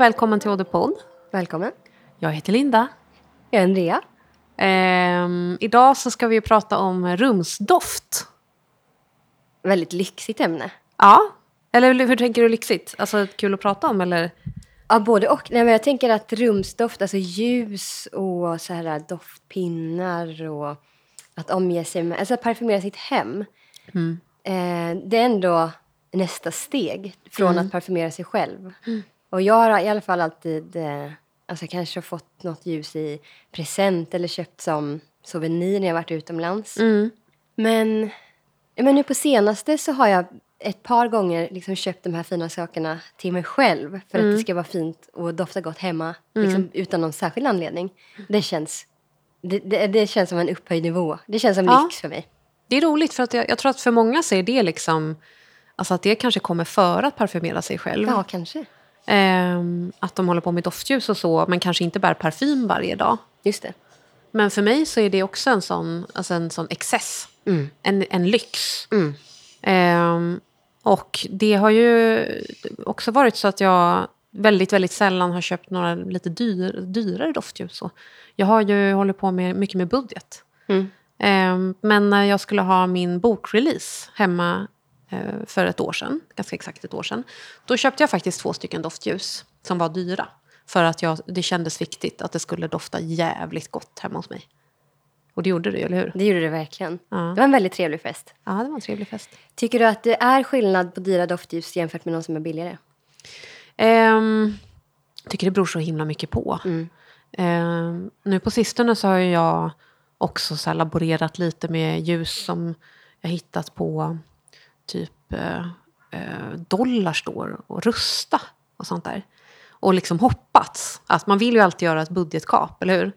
Och välkommen till Oddepod. Välkommen. Jag heter Linda. Jag är Andrea. Ehm, idag så ska vi prata om rumsdoft. Väldigt lyxigt ämne. Ja, eller hur tänker du lyxigt? Alltså kul att prata om eller? Ja, både och. Nej, men jag tänker att rumsdoft, alltså ljus och så här doftpinnar och att omge sig med, alltså att parfymera sitt hem. Eh, det är ändå nästa steg från att parfymera sig själv. Och jag har i alla fall alltid eh, alltså kanske fått något ljus i present eller köpt som souvenir när jag varit utomlands. Men, men nu på senaste så har jag ett par gånger liksom köpt de här fina sakerna till mig själv för att det ska vara fint och dofta gott hemma liksom, utan någon särskild anledning. Det känns, det, det, det känns som en upphöjd nivå. Det känns som Ja. lyx för mig. Det är roligt för att jag, jag tror att för många så är det liksom, alltså att det kanske kommer före att parfymera sig själv. Ja, kanske. Ehm, att de håller på med doftljus och så, men kanske inte bär parfym varje dag. Just det. Men för mig så är det också en sån, alltså en sån excess. En, en lyx. Mm. Ehm, och det har ju också varit så att jag väldigt, väldigt sällan har köpt några lite dyr, dyrare doftljus. Så Jag har ju hållit på med, mycket med budget. Mm. Ehm, men när jag skulle ha min bokrelease hemma för ett år sedan, ganska exakt ett år sedan, då köpte jag faktiskt två stycken doftljus som var dyra. För att jag, det kändes viktigt att det skulle dofta jävligt gott hemma hos mig. Och det gjorde det, eller hur? Det gjorde det verkligen. Ja. Det var en väldigt trevlig fest. Ja, det var en trevlig fest. Tycker du att det är skillnad på dyra doftljus jämfört med någon som är billigare? Ehm, jag tycker det beror så himla mycket på. Mm. Ehm, nu på sistone så har jag också så laborerat lite med ljus som jag hittat på typ eh, eh, Dollarstore och Rusta och sånt där. Och liksom hoppats. Att man vill ju alltid göra ett budgetkap, eller hur?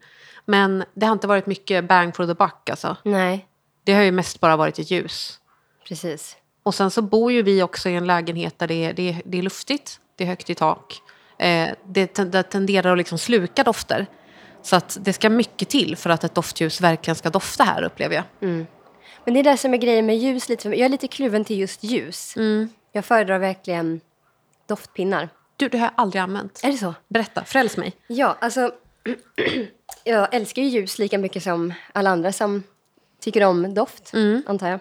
Men det har inte varit mycket bang for the buck alltså. Nej, Det har ju mest bara varit ett ljus. precis. Och sen så bor ju vi också i en lägenhet där det är, det är, det är luftigt, det är högt i tak. Eh, det, det tenderar att liksom sluka dofter. Så att det ska mycket till för att ett doftljus verkligen ska dofta här upplever jag. Men det är det som är grejen med ljus. Lite. Jag är lite kluven till just ljus. Jag föredrar verkligen doftpinnar. Du, det har jag aldrig använt. Är det så? Berätta, fräls mig. Ja, alltså... jag älskar ju ljus lika mycket som alla andra som tycker om doft, antar jag.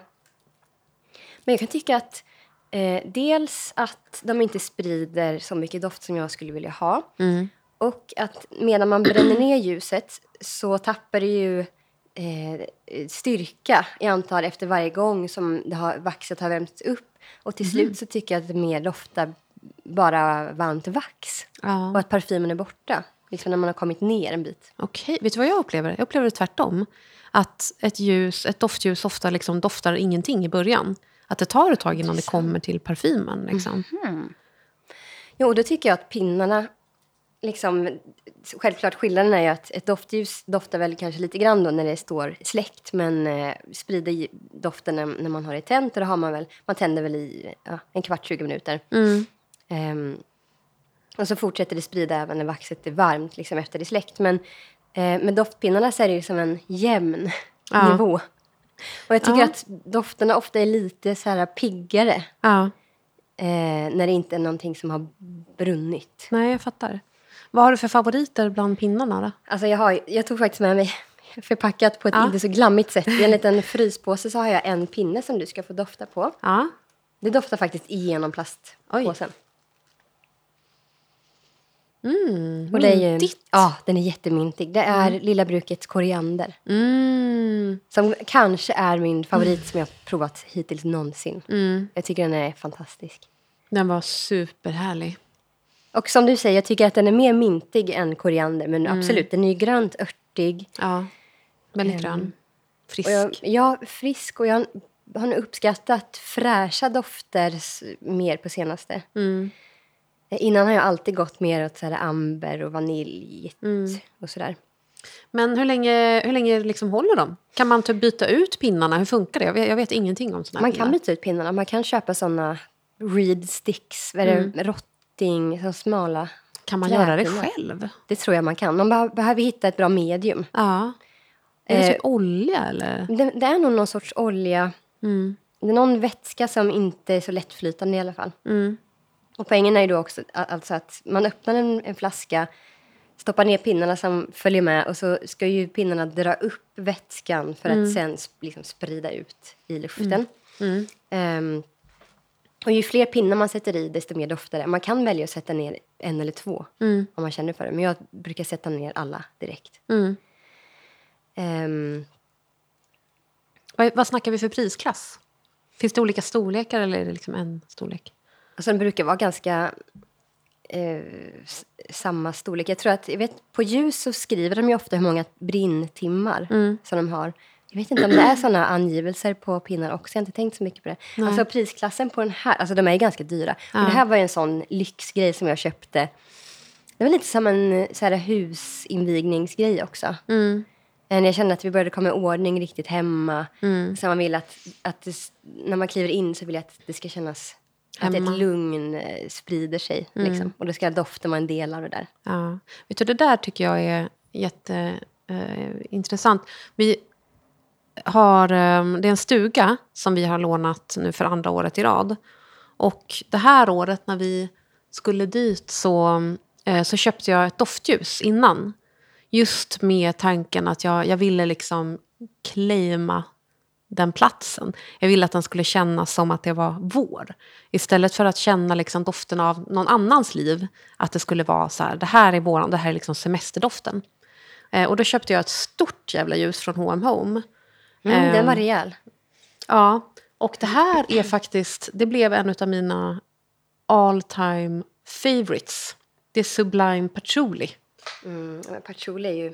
Men jag kan tycka att eh, dels att de inte sprider så mycket doft som jag skulle vilja ha. Och att medan man bränner ner ljuset så tappar det ju eh, styrka i antal efter varje gång som det har, vaxet har värmts upp. Och till slut så tycker jag att det mer doftar bara varmt vax. Ja. Och att parfymen är borta. Liksom när man har kommit ner en bit. Okej, vet du vad jag upplever? Jag upplever det tvärtom. Att ett, ljus, ett doftljus ofta liksom doftar ingenting i början. Att det tar ett tag innan det kommer till parfymen. Liksom. Jo, och då tycker jag att pinnarna... Liksom, självklart skillnaden är ju att ett doftljus doftar väl kanske lite grann då när det står släckt men eh, sprider doften när, när man har det tänt och då har man väl, man tänder väl i ja, en kvart, 20 minuter. Ehm, och så fortsätter det sprida även när vaxet är varmt liksom efter det är släckt. Men eh, med doftpinnarna så är det ju som en jämn Ja. nivå. Och jag tycker Ja. att dofterna ofta är lite så här piggare Ja, eh, när det inte är någonting som har brunnit. nej jag fattar. Vad har du för favoriter bland pinnarna då? Alltså jag, har, jag tog faktiskt med mig förpackat på ett Ja. inte så glammigt sätt. I en liten fryspåse så har jag en pinne som du ska få dofta på. Ja, Det doftar faktiskt igenom plastpåsen. mm, Och det är ju, ja, den är jättemyntig. Det är Lilla Brukets koriander. Mm, Som kanske är min favorit som jag har provat hittills någonsin. mm. Jag tycker den är fantastisk. Den var superhärlig. Och som du säger, jag tycker att den är mer mintig än koriander. Men absolut, den är ju grönt örtig. Ja, väldigt grön. Frisk. Och jag, ja, frisk. Och jag har nog uppskattat fräscha dofter mer på senaste. Mm. Eh, Innan har jag alltid gått mer åt så här amber och vanilj och sådär. Men hur länge, hur länge liksom håller de? Kan man typ byta ut pinnarna? Hur funkar det? Jag vet, jag vet ingenting om här Man pinnar. kan byta ut pinnarna. Man kan köpa såna reed sticks, vad är det, rotting, så smala. Kan man göra det själv? Det tror jag man kan. Man be- behöver hitta ett bra medium. Ja. Är det Eh, typ olja eller? Det, det är nog någon sorts olja. Mm. Det är någon vätska som inte är så lättflytande i alla fall. Mm. Och poängen är ju då också alltså att man öppnar en, en flaska, stoppar ner pinnarna som följer med och så ska ju pinnarna dra upp vätskan för att sen liksom sprida ut i luften. Ehm, och ju fler pinnar man sätter i, desto mer doftar det. Man kan välja att sätta ner en eller två om man känner för det. Men jag brukar sätta ner alla direkt. Mm. Ehm, Vad, vad snackar vi för prisklass? Finns det olika storlekar eller är det liksom en storlek? Alltså den brukar vara ganska eh, samma storlek. Jag tror att, jag vet, på ljus så skriver de ju ofta hur många brinntimmar som de har. Jag vet inte om det är sådana angivelser på pinnar också. Jag har inte tänkt så mycket på det. Alltså prisklassen på den här, alltså de är ju ganska dyra. Och det här var ju en sån lyxgrej som jag köpte. Det var lite som en så här, husinvigningsgrej också. Mm. Eh, jag kände att vi började komma i ordning riktigt hemma. Så man vill att, att det, när man kliver in så vill jag att det ska kännas att Hemma. ett lugn eh, sprider sig. Liksom. Och det ska dofta vara en del av det där. Ja. Vet du, det där tycker jag är jätteintressant. Eh, vi har, ehm, det är en stuga som vi har lånat nu för andra året i rad. Och det här året när vi skulle dit så, eh, så köpte jag ett doftljus innan. Just med tanken att jag, jag ville liksom claima den platsen. Jag ville att den skulle kännas som att det var vår. Istället för att känna liksom doften av någon annans liv. Att det skulle vara så här, det här är våran, det här är liksom semesterdoften. Eh, och då köpte jag ett stort jävla ljus från H&M Home. Mm, den var Ehm, rejäl. Ja, och det här är faktiskt, det blev en av mina all time favorites. Det är Sublime Patchouli. Mm, patchouli är ju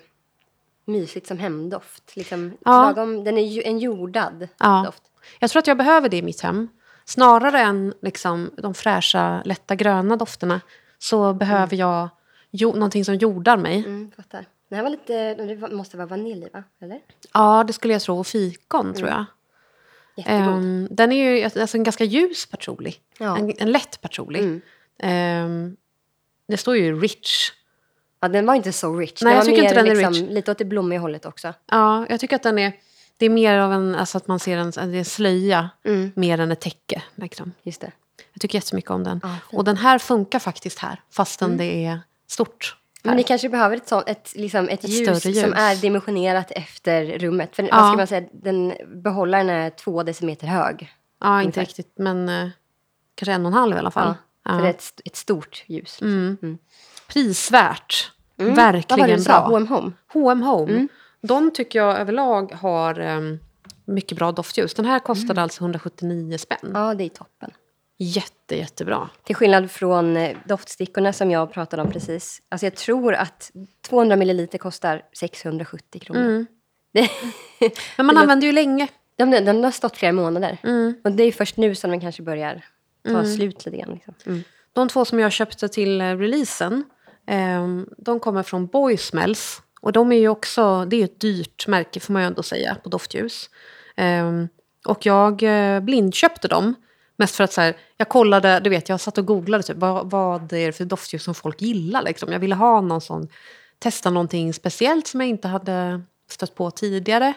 mysigt som hemdoft. Liksom, Ja. lagom, den är ju en jordad Ja. doft. Jag tror att jag behöver det i mitt hem. Snarare än liksom, de fräscha, lätta gröna dofterna så behöver jag jo, någonting som jordar mig. Mm, fattar. Den här var lite, det måste vara vanilj va? Eller? Ja, det skulle jag tro. Och fikon, tror jag. Jättegod. Ehm, den är ju alltså, en ganska ljus patchouli. Ja. En, en lätt patchouli. Mm. Ehm, det står ju rich. Ja, den var inte så rich. Nej, den jag tycker inte mer den är liksom, rich. Lite åt det blommiga hållet också. Ja, jag tycker att den är... Det är mer av en, alltså att man ser en, en slöja Mm. mer än ett täcke. Liksom. Just det. Jag tycker jättemycket om den. Fint. och den här funkar faktiskt här, fastän det är stort. Men ni kanske behöver ett, sånt, ett, liksom ett, Ett ljus, ljus. som är dimensionerat efter rummet. För Ja. vad ska man säga, den, behållaren är två decimeter hög. Ja, inte Ungefär. riktigt, men eh, kanske en och en halv i alla fall. Ja, Ja. För det är ett, ett stort ljus. Mm. Prisvärt. Mm. Vad var det Verkligen bra. H&M Home? H&M Home. Mm. De tycker jag överlag har um, mycket bra doftljus. Den här kostade Mm. alltså 179 spänn. Ja, det är toppen. Jätte, jättebra. Till skillnad från eh, doftstickorna som jag pratade om precis. Alltså jag tror att 200 milliliter kostar 670 kronor. Mm. Det, Men man använder ju länge. den, den har stått flera månader. Mm. Och det är först nu som den kanske börjar ta slut lite grann. Liksom. Mm. De två som jag köpte till eh, releasen, ehm, de kommer från Boysmells. Och de är ju också, det är ett dyrt märke får man ju ändå säga på doftljus. Ehm, och jag eh, blindköpte dem. Mest för att så här, jag kollade, du vet jag satt och googlade typ, vad, vad är det för doftljus som folk gillar. Liksom. Jag ville ha någon sån, testa någonting speciellt som jag inte hade stött på tidigare.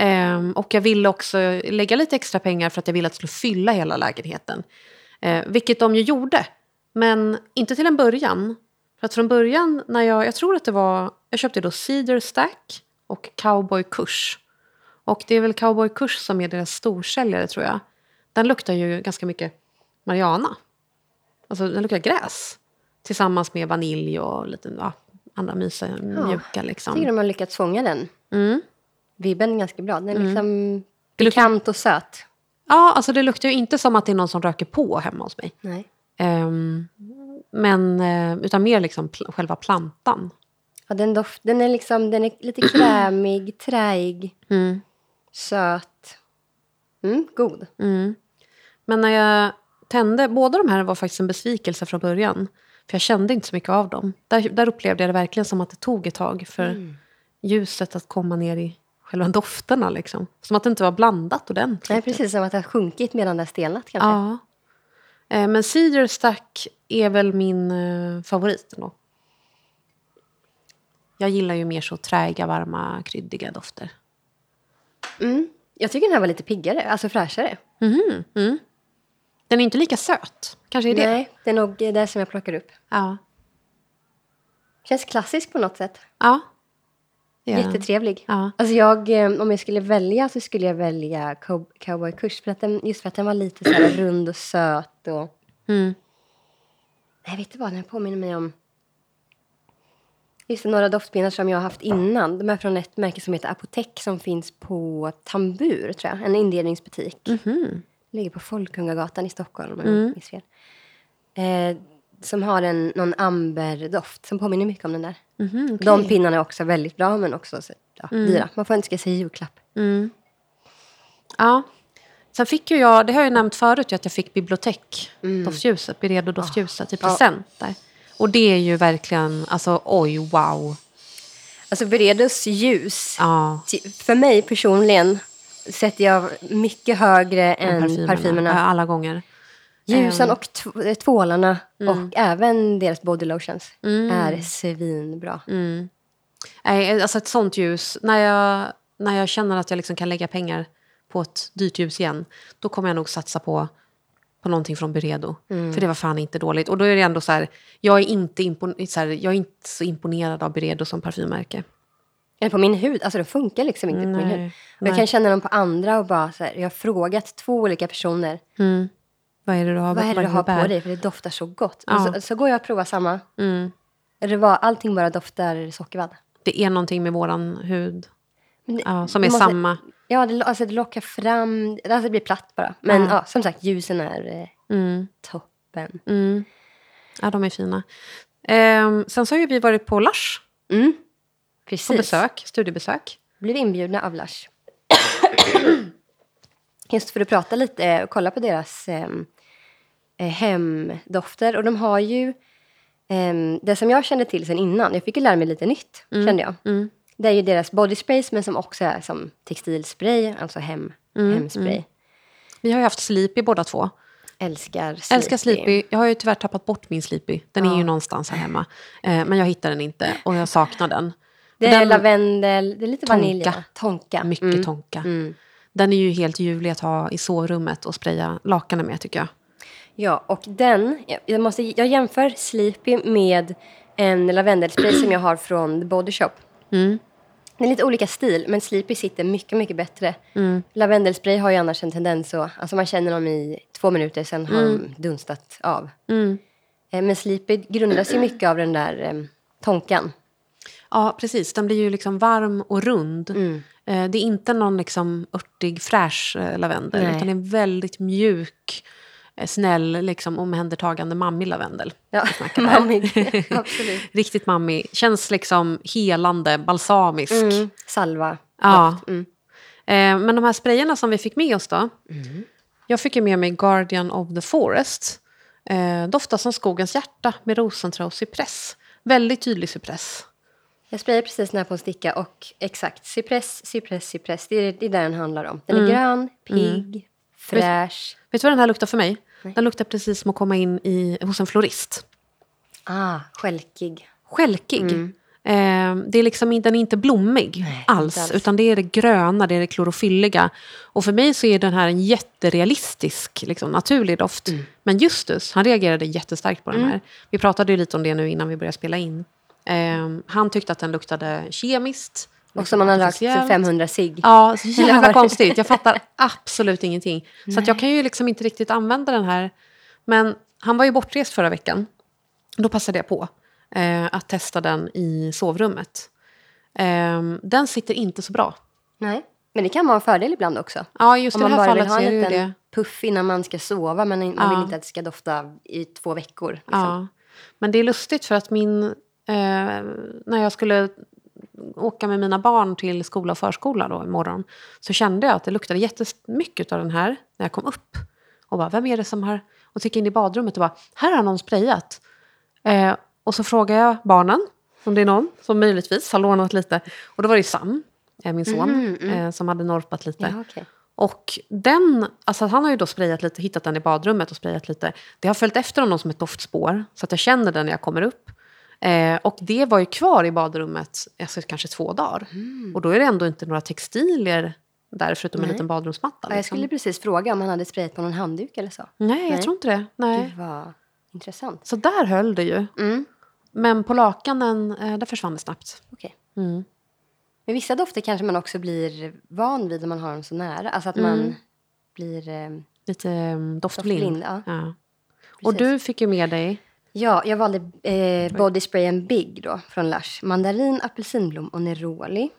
Um, och jag ville också lägga lite extra pengar för att jag ville att det skulle fylla hela lägenheten. Uh, vilket de ju gjorde. Men inte till en början. För att från början när jag, jag tror att det var, jag köpte då Cedar Stack och Cowboy Kush. Och det är väl Cowboy Kush som är deras storsäljare tror jag. Den luktar ju ganska mycket Mariana. Alltså den luktar gräs. Tillsammans med vanilj och lite ja, andra mysiga, mjuka Jag liksom. tycker de har lyckats fånga den Mm. vibben ganska bra. Den är liksom Det luktar- pikant och söt. Ja, alltså det luktar ju inte som att det är någon som röker på hemma hos mig. Nej. Ehm, men, eh, utan mer liksom pl- själva plantan. Ja, den, doft, den, är liksom, den är lite krämig, träig, Mm. söt. Mm, god. Mm. Men när jag tände, båda de här var faktiskt en besvikelse från början. För jag kände inte så mycket av dem. Där, där upplevde jag det verkligen som att det tog ett tag för ljuset att komma ner i själva dofterna. Liksom. Som att det inte var blandat ordentligt. Nej, precis som att det har sjunkit medan det har stelnat kanske. Ja. Eh, Men Cedar Stack är väl min eh, favorit ändå. Jag gillar ju mer så träiga, varma, kryddiga dofter. Mm. Jag tycker den här var lite piggare, alltså fräschare. Mhm, mm. Den är inte lika söt. Kanske är det. Nej, det är nog det som jag plockar upp. Ja. Känns klassisk på något sätt. Ja. Den. Jättetrevlig. Ja. Alltså jag, eh, om jag skulle välja så skulle jag välja cow- Cowboy Kush. För att den, just för att den var lite så här rund och söt. Och, Mm. nej, vet du vad? Den påminner mig om just det, några doftpinnar som jag har haft innan. De är från ett märke som heter Apotek som finns på Tambur, tror jag. En inredningsbutik. Mhm. Ligger på Folkungagatan i Stockholm, om jag minns fel. Eh, som har en, någon amberdoft som påminner mycket om den där. Mhm, okej. De pinnarna är också väldigt bra, men också så, ja, dyra. Man får önska sig julklapp. Mm. Ja. Sen fick ju jag, det har jag nämnt förut, att jag fick bibliotek, doftljuset, Beredo doftljuset i present där. Och det är ju verkligen, alltså oj, wow. Alltså Beredos ljus, Ja, för mig personligen sätter jag mycket högre än parfymerna. parfymerna. Ja, alla gånger. Ljusen och tv- tvålarna och även deras body lotions är svinbra. Nej, alltså ett sånt ljus, när jag, när jag känner att jag liksom kan lägga pengar på ett dyrt ljus igen, då kommer jag nog satsa på, på någonting från Beredo. För det var fan inte dåligt. Och då är det ändå så här, jag är inte, impon- så, här, jag är inte så imponerad av Beredo som parfymmärke. Eller på min hud, alltså det funkar liksom inte på min Nej, hud. Och jag kan känna dem på andra och bara så här, jag har frågat två olika personer. Vad är det du har, Vad är det du har bär? på dig? För det doftar så gott. Ja. Så, så går jag och provar samma. Mm. Det var, allting bara doftar sockervadd. Det är någonting med våran hud det- ja, som är måste- samma. Ja, det, alltså det lockar fram, alltså det blir platt bara. Men ja. som sagt, ljusen är eh, Mm. toppen. Mm. Ja, de är fina. Ehm, sen så har ju vi varit på Lush Mm. på Precis. besök, studiebesök. Blev inbjudna av Lush. Just för att prata lite eh, och kolla på deras eh, eh, hemdofter. Och de har ju eh, det som jag kände till sen innan. Jag fick ju lära mig lite nytt, kände jag. Mm. Det är ju deras body sprays men som också är som textilspray, alltså hem, Mm, hemspray. Vi har ju haft Sleepy båda två. Älskar Sleepy. Älskar Sleepy. Jag har ju tyvärr tappat bort min Sleepy. Den är ju någonstans här hemma. Eh, men jag hittar den inte och jag saknar den. Det är den, lavendel, det är lite Tonka. vanilj. va? Tonka. Mycket Mm. tonka. Den är ju helt ljuvlig att ha i sovrummet och spraya lakanen med tycker jag. Ja, och den, jag- måste, jag jämför Sleepy med en lavendelspray som jag har från The Body Shop. Mm. Det är lite olika stil, men Sleepy sitter mycket, mycket bättre. Mm. Lavendelspray har ju annars en tendens att, alltså man känner dem i två minuter, sen har de dunstat av. Mm. Eh, Men Sleepy grundas ju mycket av den där eh, tonkan. Ja, precis. Den blir ju liksom varm och rund. Mm. Eh, det är inte någon liksom örtig, fräsch eh, lavendel. Nej. Utan det är en väldigt mjuk, eh, snäll, liksom omhändertagande mammig lavendel. Ja, mammig. Absolut. Riktigt mammig. Känns liksom helande, balsamisk. Mm. Salva. Ja. Mm. Eh, men de här sprayerna som vi fick med oss då. Jag fick ju med mig Guardian of the Forest. Eh, doftar som skogens hjärta med rosenträ och cypress. Väldigt tydlig cypress. Jag sprayar precis den här på en sticka och exakt, cypress, cypress, cypress. Det är, det är där den handlar om. Den Mm. är grön, pigg, fräsch. Vet du vad den här luktar för mig? Den luktar precis som att komma in i, hos en florist. Ah, skälkig. Skälkig. Eh, det är liksom, den är inte blommig Nej, alls, inte alls. utan det är det gröna, det är det klorofylliga. Och för mig så är den här en jätterealistisk, liksom, naturlig doft. Mm. Men Justus, han reagerade jättestarkt på den här. Vi pratade ju lite om det nu innan vi började spela in. Eh, han tyckte att den luktade kemiskt. Och som man har rökt artificiellt. 500 cigg. Ja, så jävla konstigt. Jag fattar absolut ingenting. Så att jag kan ju liksom inte riktigt använda den här. Men han var ju bortrest förra veckan. Då passade jag på eh, att testa den i sovrummet. Eh, den sitter inte så bra. Nej, men det kan vara en fördel ibland också. Ja, just Om i det man här bara vill fallet ha så är en liten det. puff innan man ska sova men man Ja. vill inte att det ska dofta i två veckor. Liksom. Ja. Men det är lustigt för att min... Eh, när jag skulle åka med mina barn till skola och förskola då imorgon så kände jag att det luktade jättemycket av den här när jag kom upp. Och bara, vem är det som har... Och så gick jag in i badrummet och bara, här har någon sprayat. Eh, och så frågade jag barnen om det är någon som möjligtvis har lånat lite. Och då var det Sam, eh, min son, Eh, som hade norpat lite. Ja, okej. Och den, alltså han har ju då sprayat lite, hittat den i badrummet och sprayat lite. Det har följt efter honom som ett doftspår, så att jag känner den när jag kommer upp. Eh, och det var ju kvar i badrummet alltså, kanske två dagar. Och då är det ändå inte några textilier där förutom en Nej. liten badrumsmatta. Ja, jag liksom. skulle precis fråga om han hade sprayat på någon handduk eller så. Nej, jag Nej. tror inte det. Nej. Gud vad intressant. Så där höll det ju. Mm. Men på lakanen, eh, där försvann det snabbt. Okej. Mm. Men vissa dofter kanske man också blir van vid när man har dem så nära. Alltså att man blir... Eh, Lite um, doftblind. Doftblind, ja. Ja. Och du fick ju med dig... ja, jag valde eh, body sprayen Big då från Lush. Mandarin, apelsinblom och neroli.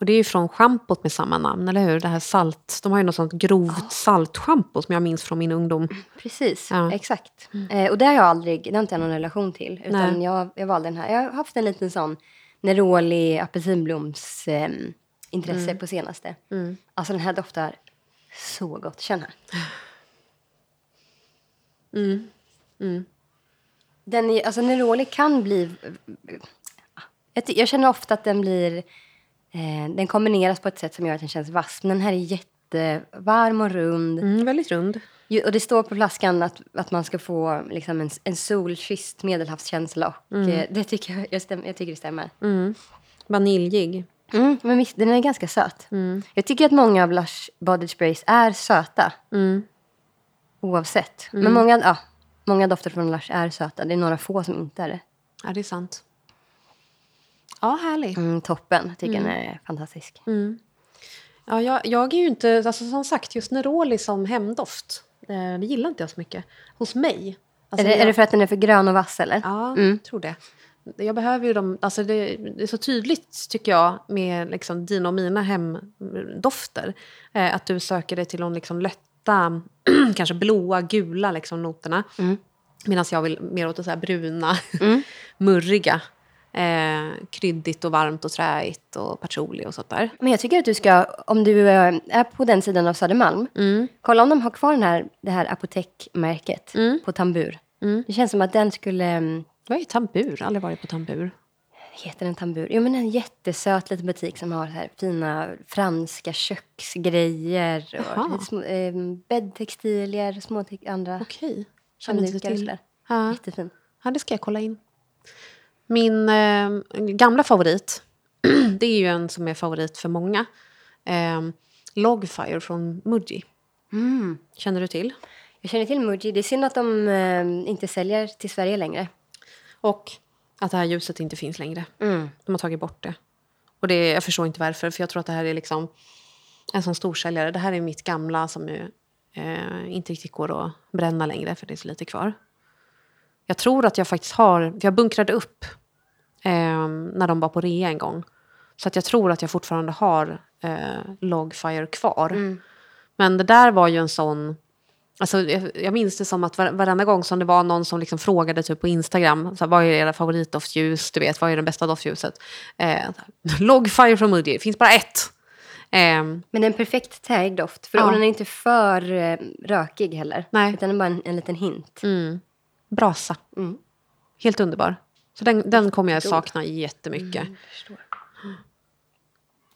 Och det är ju från schampot med samma namn, eller hur? Det här salt. De har ju något sånt grovt saltschampo som jag minns från min ungdom. Precis, Ja. exakt. Eh, och det har jag aldrig, det har inte jag någon relation till. Utan Nej. jag, jag valde den här. Jag har haft en liten sån neroli apelsinbloms eh, intresse Mm. på senaste. Alltså den här doftar så gott. Känn här. Den är, alltså neroli kan bli... Jag, känner ofta att den blir... Eh, den kombineras på ett sätt som gör att den känns vass. Men den här är jättevarm och rund. Mm, väldigt rund. Och det står på flaskan att, att man ska få liksom en, en solkysst medelhavskänsla. Och eh, det tycker jag, jag, stäm, jag tycker det stämmer. Mm. Vaniljig. Mm, men visst, den är ganska söt. Jag tycker att många av Lush body sprays är söta. Mm. Oavsett. Men många, ja, många dofter från Lush är söta. Det är några få som inte är det. Ja, det är sant. Ja, härlig. Mm, toppen. Jag tycker den är fantastisk. Ja, jag, jag är ju inte, alltså som sagt, just Neroli som hemdoft, eh, det gillar inte jag så mycket. Hos mig. Alltså, är, det, jag, är det för att den är för grön och vass eller? Ja, Mm. jag tror det. Jag behöver ju dem, alltså det, det är så tydligt tycker jag med liksom dina och mina hemdofter. Eh, att du söker dig till de liksom lätta, kanske blåa, gula liksom noterna. Medan jag vill mer åt det så bruna, murriga. Eh, kryddigt och varmt och träigt och patchouli och sånt där. Men jag tycker att du ska, om du eh, är på den sidan av Södermalm, kolla om de har kvar den här, det här apotekmärket på tambur. Det känns som att den skulle, mm, Vad är tambur? Aldrig varit på tambur. Heter den tambur? Jo men en jättesöt liten butik som har här fina franska köksgrejer och små, eh, bäddtextilier, små andra Okej. Känner inte till. Ja. Jättefin. Ja, det ska jag kolla in. Min eh, gamla favorit, det är ju en som är favorit för många. Eh, Logfire från Muji. Mm. Känner du till? Jag känner till Muji. Det är synd att de eh, inte säljer till Sverige längre. Och att det här ljuset inte finns längre. Mm. De har tagit bort det. Och det, jag förstår inte varför, för jag tror att det här är liksom en sån storsäljare. Det här är mitt gamla som ju, eh, inte riktigt går att bränna längre, för det är så lite kvar. Jag tror att jag faktiskt har, jag bunkrade upp eh, när de var på rea en gång. Så att jag tror att jag fortfarande har eh, Logfire kvar. Men det där var ju en sån... Alltså, jag, jag minns det som att var, varenda gång som det var någon som liksom frågade typ på Instagram, så här, vad är era favoritdoftljus, du vet, vad är det bästa doftljuset? Eh, Logfire från Muji, det finns bara ett. Eh, Men en perfekt täig doft. För Ja. den är inte för eh, rökig heller. Nej. Utan den är bara en, en liten hint. mm, brasa. Mm. Helt underbar. Så den, den kommer jag sakna jättemycket. Förstår. Jag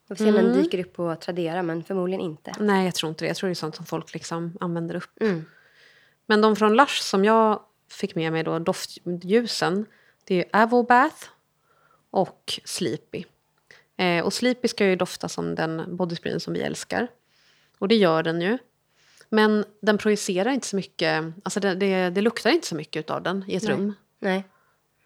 får se om den dyker upp på Tradera, men förmodligen inte. Nej, jag tror inte det. Jag tror det är sånt som folk liksom använder upp. Mm. Men de från Lush som jag fick med mig då, doftljusen, det är ju Avobath och Sleepy. Eh, och Sleepy ska ju dofta som den bodysprayen som vi älskar. Och det gör den ju. Men den projicerar inte så mycket, alltså det, det, det luktar inte så mycket av den i ett Nej. rum. Nej.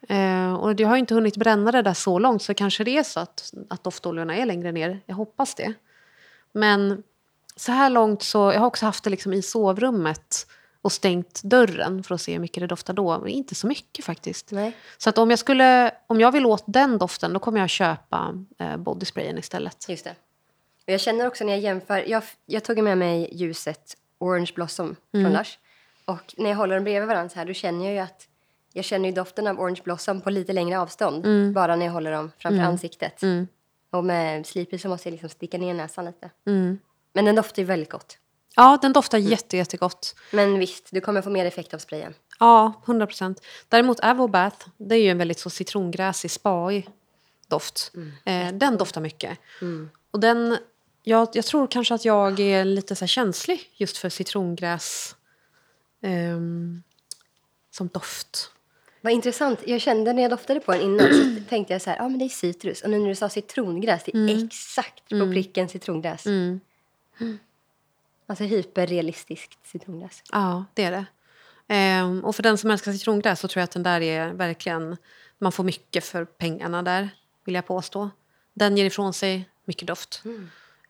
Eh, och jag har inte hunnit bränna det där så långt så kanske det är så att, att doftoljorna är längre ner. Jag hoppas det. Men så här långt så, jag har också haft det liksom i sovrummet och stängt dörren för att se hur mycket det doftar då. Men inte så mycket faktiskt. Nej. Så att om jag, skulle, om jag vill åt den doften då kommer jag köpa eh, bodysprayen istället. Just det. Och jag känner också när jag jämför. Jag, jag tog med mig ljuset Orange Blossom från Lush. Och när jag håller dem bredvid varandra så här, då känner jag ju att jag känner ju doften av Orange Blossom på lite längre avstånd. Bara när jag håller dem framför ansiktet. Och med Sleepy så måste jag liksom sticka ner näsan lite. Men den doftar ju väldigt gott. Ja, den doftar jätte, jättegott. Men visst, du kommer få mer effekt av sprayen. Ja, 100 procent. Däremot Avobath, det är ju en väldigt så citrongräsig, spaig doft. Eh, den doftar mycket. Och den, jag, jag tror kanske att jag är lite så känslig just för citrongräs ehm, som doft. Vad intressant. Jag kände när jag doftade på den innan så tänkte jag så här, ah, men det är citrus. Och nu när du sa citrongräs, det är exakt på pricken citrongräs. Alltså hyperrealistiskt citronglass. Ja, det är det. Ehm, och för den som älskar citronglass så tror jag att den där är verkligen... Man får mycket för pengarna där, vill jag påstå. Den ger ifrån sig mycket doft.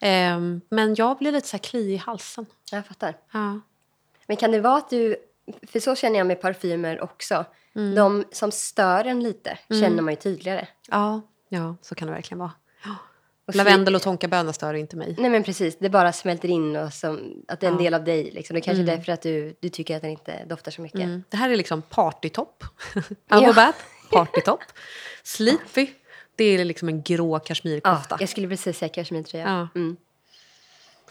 Ehm, men jag blir lite så här kli i halsen. Jag fattar. Ja. Men kan det vara att du, för så känner jag med parfymer också, de som stör en lite känner man ju tydligare. Ja, ja, så kan det verkligen vara. Och Lavendel och tonkabönor stör inte mig. Nej men precis, det bara smälter in och som, att det är en Ja. del av dig. Liksom. Det är kanske är därför att du, du tycker att den inte doftar så mycket. Mm. Det här är liksom partytopp. Ja. Hourbath, partytopp. Sleepy, det är liksom en grå Ja, kashmirkofta. jag skulle precis säga kashmirtröja. Ja. Mm.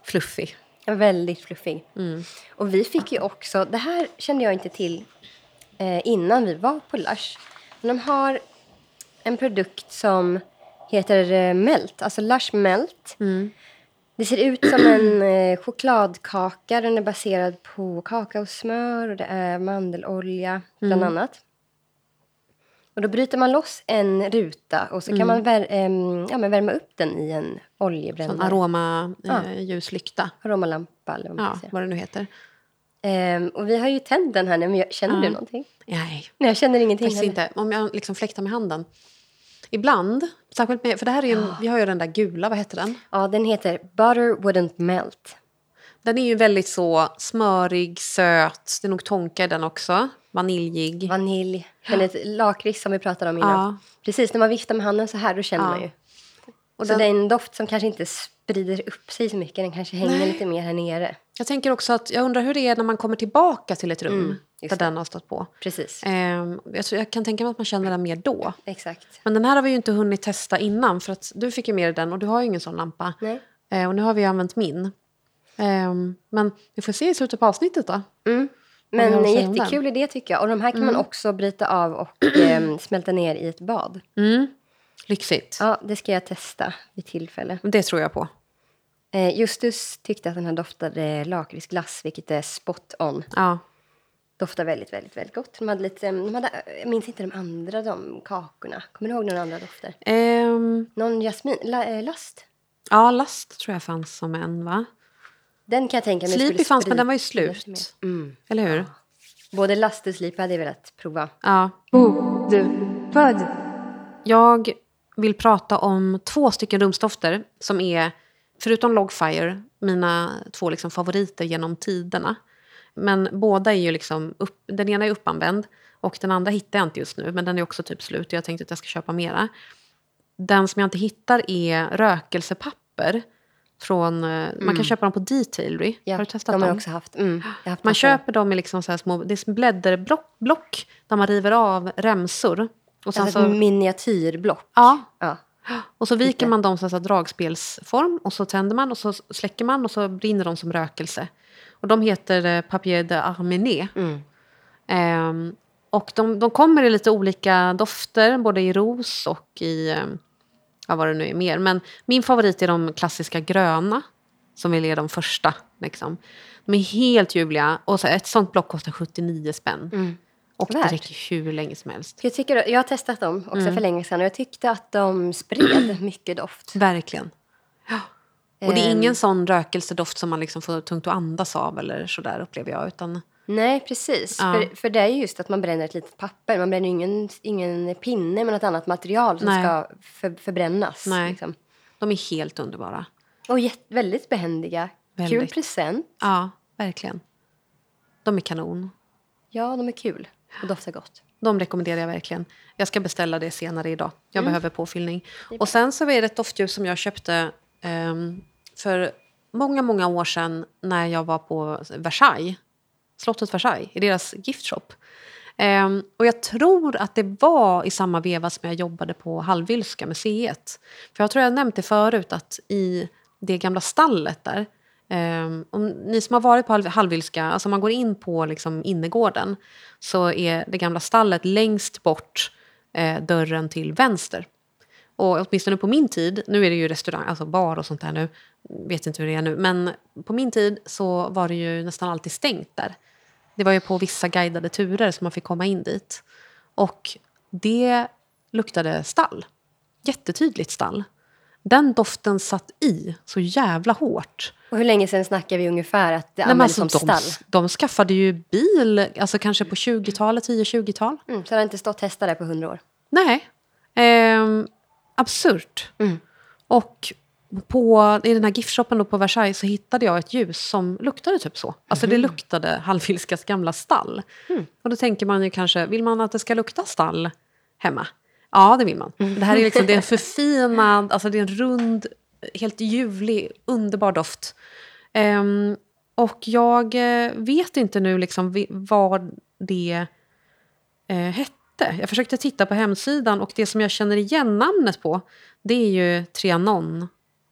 Fluffy. Väldigt fluffig. Mm. Och vi fick ju också, det här kände jag inte till innan vi var på Lush. De har en produkt som heter eh, Melt, alltså Lush Melt. Mm. Det ser ut som en eh, chokladkaka. Den är baserad på kakaosmör och det är mandelolja bland Mm. annat. Och då bryter man loss en ruta och så kan man vär, ehm, ja, värma upp den i en Mm. Oljebrännare. aroma Ja. eh, ljuslykta. Aromalampa eller vad man Ja, vad det nu heter. Ehm, och vi har ju tänt den här nu, men känner du Ja. någonting? Nej, Nej, jag känner ingenting faktiskt inte. Om jag liksom fläktar med handen. Ibland, särskilt med, för det här är ju, vi har ju den där gula, vad heter den? Ja, den heter Butter Wouldn't Melt. Den är ju väldigt så smörig, söt. Det är nog tonka i den också. Vaniljig. Vanilj. Är ett lakrits som vi pratade om innan. Ja. Precis, när man viftar med handen så här, då känner Ja. man ju. Och så den- det är en doft som kanske inte sprider upp sig så mycket. Den kanske hänger Nej. lite mer här nere. Jag tänker också att jag undrar hur det är när man kommer tillbaka till ett rum Mm, där den har stått på. Precis. Ehm, jag, tror, jag kan tänka mig att man känner den mer då. Exakt. Men den här har vi ju inte hunnit testa innan för att du fick ju med dig den och du har ju ingen sån lampa. Nej. Eh, och nu har vi använt min. Ehm, men vi får se i slutet på avsnittet då. Mm. Men om jättekul idé tycker jag. Och de här kan man också bryta av och ehm, smälta ner i ett bad. Mm. Lyxigt. Ja, det ska jag testa vid tillfälle. Det tror jag på. Eh, Justus tyckte att den här doftade lakritsglass, vilket är spot on. Ja. Doftar väldigt, väldigt, väldigt gott. De hade lite, de hade, jag minns inte de andra de kakorna. Kommer du ihåg några andra dofter? Ehm, Någon jasmin, la, eh, last? ja, last tror jag fanns som en va? Den kan jag tänka mig Sleepy skulle fanns, men den var ju slut. Mm. Eller hur? Både last och sleepy hade jag velat prova. Ja. Bokbubbad. Jag vill prata om två stycken rumsdofter som är, förutom Logfire, mina två liksom favoriter genom tiderna. Men båda är ju liksom, upp, den ena är uppanvänd och den andra hittar jag inte just nu, men den är också typ slut och jag tänkte att jag ska köpa mera. Den som jag inte hittar är rökelsepapper. Från, eh, Man kan köpa dem på Detailry. Ja, har du testat de har dem? också haft. Mm, haft Man köper dem i liksom så små det är blädderblock block, där man river av remsor. Och sen Alltså så, miniatyrblock. ja, Ja. Och så viker man dem så här dragspelsform och så tänder man och så släcker man och så brinner de som rökelse. Och de heter eh, Papier de Armené. Mm. Ehm, och de, de kommer i lite olika dofter, både i ros och i ehm, ja, vad det nu är mer. Men min favorit är de klassiska gröna, som väl är de första. Liksom. De är helt ljuvliga och så ett sånt block kostar 79 spänn. Mm. Och det Värt. räcker hur länge som helst. Jag, tycker, jag har testat dem också Mm. för länge sedan och jag tyckte att de spred mycket doft. Verkligen. Och det är Ehm. ingen sån rökelsedoft som man liksom får tungt att andas av eller sådär upplever jag. Utan, Nej, precis. Ja. För, för det är ju just att man bränner ett litet papper. Man bränner ingen, ingen pinne med något annat material som Nej. ska för, förbrännas. Nej. Liksom. de är helt underbara. Och väldigt behändiga. Kul Väldigt. present. Ja, verkligen. De är kanon. Ja, de är kul och doftar gott. De rekommenderar jag verkligen. Jag ska beställa det senare idag. Jag behöver påfyllning. Och sen så är det ett doftljus som jag köpte ehm, för många, många år sedan när jag var på Versailles. Slottet Versailles, i deras giftshop. Ehm, och jag tror att det var i samma veva som jag jobbade på Hallwylska museet. För jag tror jag nämnt det förut att i det gamla stallet där Um, om ni som har varit på Hall- Hallwylska, alltså om man går in på liksom innergården så är det gamla stallet längst bort eh, dörren till vänster. Och åtminstone på min tid, nu är det ju restaurang, alltså bar och sånt där nu, vet inte hur det är nu, men på min tid så var det ju nästan alltid stängt där. Det var ju på vissa guidade turer som man fick komma in dit. Och det luktade stall. Jättetydligt stall. Den doften satt i så jävla hårt. Och hur länge sedan snackar vi ungefär att det Nej, användes alltså, som de, stall? de skaffade ju bil, alltså kanske på 20-talet, 10-20-tal. Mm, så det har inte stått hästar där på hundra år. Nej. Ehm, absurt. Mm. Och på, i den här giftshoppen på Versailles så hittade jag ett ljus som luktade typ så. Alltså det luktade Hallwylskas gamla stall. Och då tänker man ju kanske, vill man att det ska lukta stall hemma? Ja, det vill man. Det här är liksom, det är en förfinad, alltså det är en rund, helt ljuvlig, underbar doft. Ehm, och jag eh, vet inte nu liksom vad det eh, hette. Jag försökte titta på hemsidan och det som jag känner igen namnet på det är ju Trianon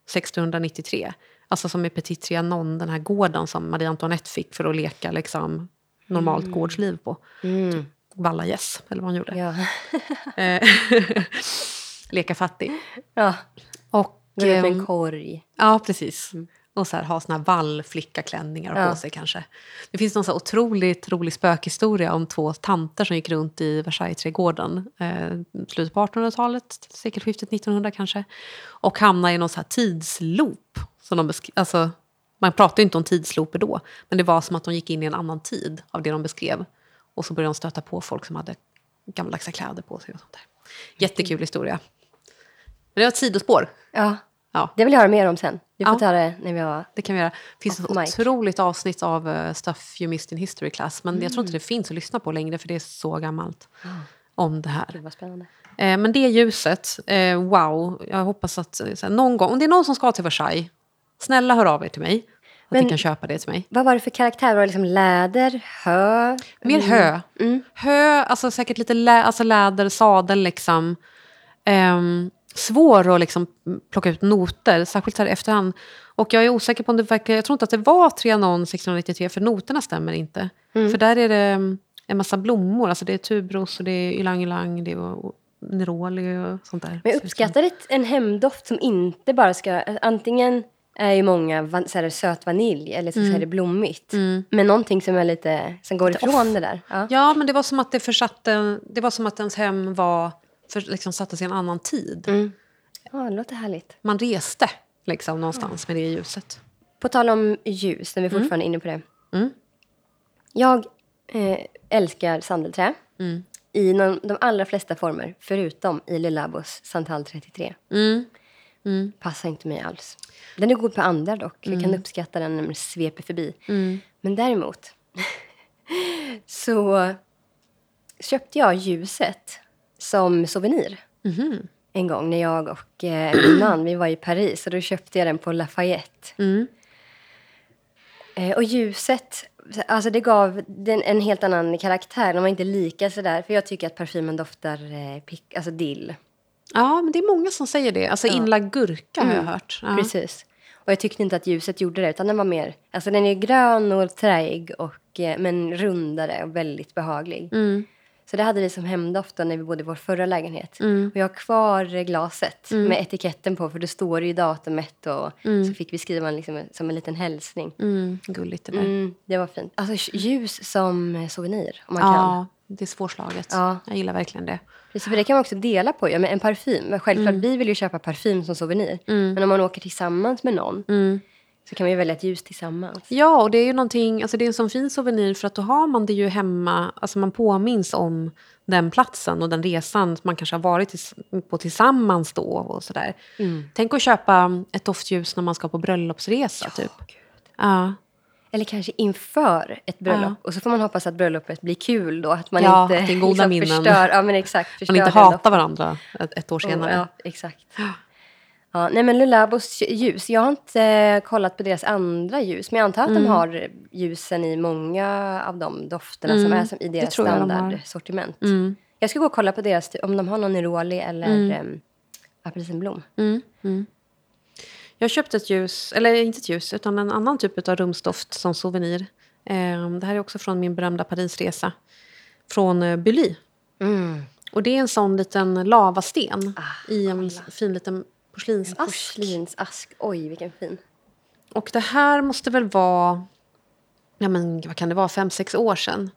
1693. Alltså som är Petit Trianon, den här gården som Marie Antoinette fick för att leka liksom, normalt gårdsliv på. Mm. Valla gäss, eller vad hon gjorde. Ja. Eh, leka fattig. ja. Och, Gå ut med ehm, en korg. Ja, precis. Och så här, ha såna vallflickaklänningar Ja. på sig kanske. Det finns någon så otroligt rolig spökhistoria om två tanter som gick runt i Versailles-trädgården. Eh, slutet på 1800-talet, sekelskiftet 1900 kanske. Och hamnade i någon så här tidsloop. Som de besk- alltså, man pratade ju inte om tidslooper då, men det var som att de gick in i en annan tid av det de beskrev. Och så började de stöta på folk som hade gammaldags kläder på sig och sånt där. Jättekul historia. Men det var ett sidospår. Ja. Ja. Det vill jag höra mer om sen. Vi får Ja. ta det när vi har... Det kan vi göra. Det finns ett otroligt avsnitt av uh, Stuff You Missed in History Class. Men jag tror inte det finns att lyssna på längre för det är så gammalt. Om det här. Vad spännande. Eh, men det ljuset, eh, wow. Jag hoppas att eh, så här, någon gång, om det är någon som ska till Versailles, snälla hör av er till mig. Att ni kan köpa det till mig. Vad var det för karaktär? Var det liksom läder, hö? Mer hö. Hö, alltså säkert lite lä, alltså läder, sadel liksom. Ehm, svår att liksom plocka ut noter, särskilt så här efterhand. Och jag är osäker på om det verkligen, jag tror inte att det var Trianon 1693 för noterna stämmer inte. För där är det mm, en massa blommor, alltså det är tubros och det är ylang ylang, det är neroli och sånt där. Men jag uppskattar ett, en hemdoft som inte bara ska... Antingen är ju många van, så här, söt vanilj eller så, så är det blommigt. Men någonting som är lite... Som går ifrån det där. Ja. Ja, men det var som att det försatte, det var som att ens hem var, för, liksom sattes i en annan tid. ja, det låter härligt. Man reste liksom någonstans med det ljuset. På tal om ljus, när vi fortfarande är inne på det. Mm. Jag eh, älskar sandelträ Mm. i någon, de allra flesta former, förutom i Le Labos Santal 33. Mm. Passar inte mig alls. Den är god på andra dock. Jag Mm. kan uppskatta den när den sveper förbi. Men däremot så köpte jag ljuset som souvenir. Mhm. En gång när jag och eh, min man vi var i Paris och då köpte jag den på Lafayette. Mm. Eh, och ljuset, alltså det gav den en helt annan karaktär. Den var inte lika sådär, för jag tycker att parfymen doftar eh, pick, alltså dill. Ja, men det är många som säger det. Alltså inlagd gurka har jag hört. Ja. Precis. Och jag tyckte inte att ljuset gjorde det, utan den var mer, alltså den är grön och träig och, eh, men rundare och väldigt behaglig. Mm. Så det hade vi som hemdoft när vi bodde i vår förra lägenhet. Och jag har kvar glaset med etiketten på, för det står ju datumet och så fick vi skriva en, liksom, som en liten hälsning. Mm, gulligt det där. Mm, det var fint. Alltså ljus som souvenir, om man kan. Ja, det är svårslaget. Ja. Jag gillar verkligen det. Precis, för det kan man också dela på. Ja, men en parfym. Självklart, vi vill ju köpa parfym som souvenir. Men om man åker tillsammans med någon så kan man ju välja ett ljus tillsammans. Ja, och det är ju någonting, alltså det är en sån fin souvenir för att då har man det ju hemma, alltså man påminns om den platsen och den resan man kanske har varit på tillsammans då och sådär. Tänk att köpa ett doftljus när man ska på bröllopsresa typ. Ja, Eller kanske inför ett bröllop. Och så får man hoppas att bröllopet blir kul då. Att man Ja, inte att det är goda minnen. förstör. Ja, men exakt. Förstör man inte hatar varandra ett, ett år Och, senare. Ja, exakt. Ja, nej men Lulabos ljus. Jag har inte eh, kollat på deras andra ljus. Men jag antar att Mm. de har ljusen i många av de dofterna som är som i deras jag de. Mm. standardsortiment. Jag ska gå och kolla på deras, om de har någon neroli eller mm. apelsinblom. Jag köpte ett ljus, eller inte ett ljus, utan en annan typ av rumsdoft som souvenir. Eh, det här är också från min berömda Parisresa. Från eh, Bully. Och det är en sån liten lavasten i en fin liten porslinsask. Porslinsask. Oj, vilken fin. Och det här måste väl vara, ja men vad kan det vara, fem, sex år sedan.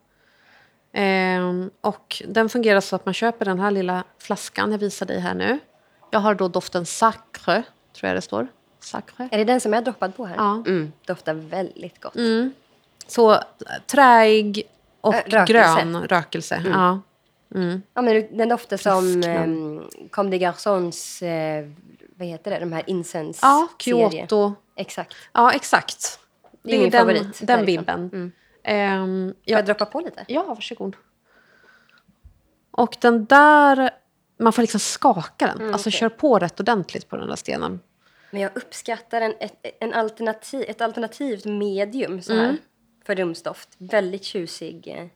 Ehm, och den fungerar så att man köper den här lilla flaskan jag visar dig här nu. Jag har då doften Sacre tror jag det står. Sacre. Är det den som jag droppat på här? Ja. Mm, doftar väldigt gott. Så äh, träig och Äh, rökelse. grön rökelse. Ja. Ja, men den doftar som um, Comme des Garçons, eh, vad heter det, de här incens ja, Kyoto. Exakt. Ja, exakt. Det är min den, favorit Den vibben. Ehm, Får ja, jag droppa på lite? ja, varsågod. Och den där... Man får liksom skaka den. alltså okej. kör på rätt ordentligt på den där stenen. Men jag uppskattar en, ett, en alternativ, ett alternativt medium så här, Mm. för rumsdoft. Väldigt tjusig eh,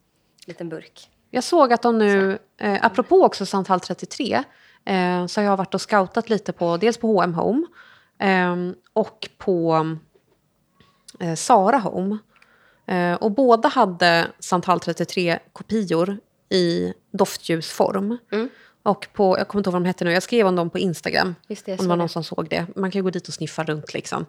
liten burk. Jag såg att de nu, eh, apropå också Santal 33, eh, så har jag varit och scoutat lite på dels på H&M Home eh, och på eh, Sara Home. Eh, och båda hade Santal 33 kopior i doftljusform. Och på, jag kommer inte ihåg vad de hette nu, jag skrev om dem på Instagram. Just det, om det var någon som såg det. Man kan ju gå dit och sniffa runt liksom.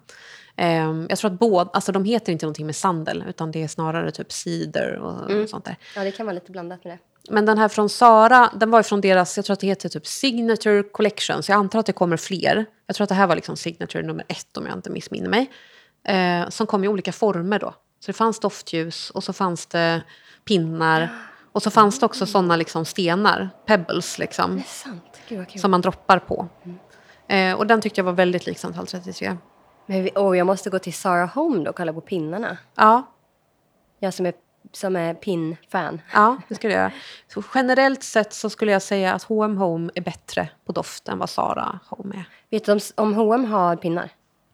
Ehm, jag tror att båda, alltså de heter inte någonting med sandel, utan det är snarare typ cider och sånt där. Ja, det kan vara lite blandat med det. Men den här från Sara, den var ju från deras, jag tror att det heter typ Signature Collection, så jag antar att det kommer fler. Jag tror att det här var liksom Signature nummer ett om jag inte missminner mig. Eh, som kom i olika former då. Så det fanns doftljus och så fanns det pinnar. Och så fanns det också sådana liksom stenar, pebbles liksom. Gud som man droppar på. Eh, och den tyckte jag var väldigt lik Santal 33. Men vi, åh, jag måste gå till Sarah Home då och kolla på pinnarna. Ja, Jag som är, som är pin-fan. ja, det skulle jag göra. Så generellt sett så skulle jag säga att H&M Home är bättre på doft än vad Sara Home är. Vet du om, om H&M har pinnar?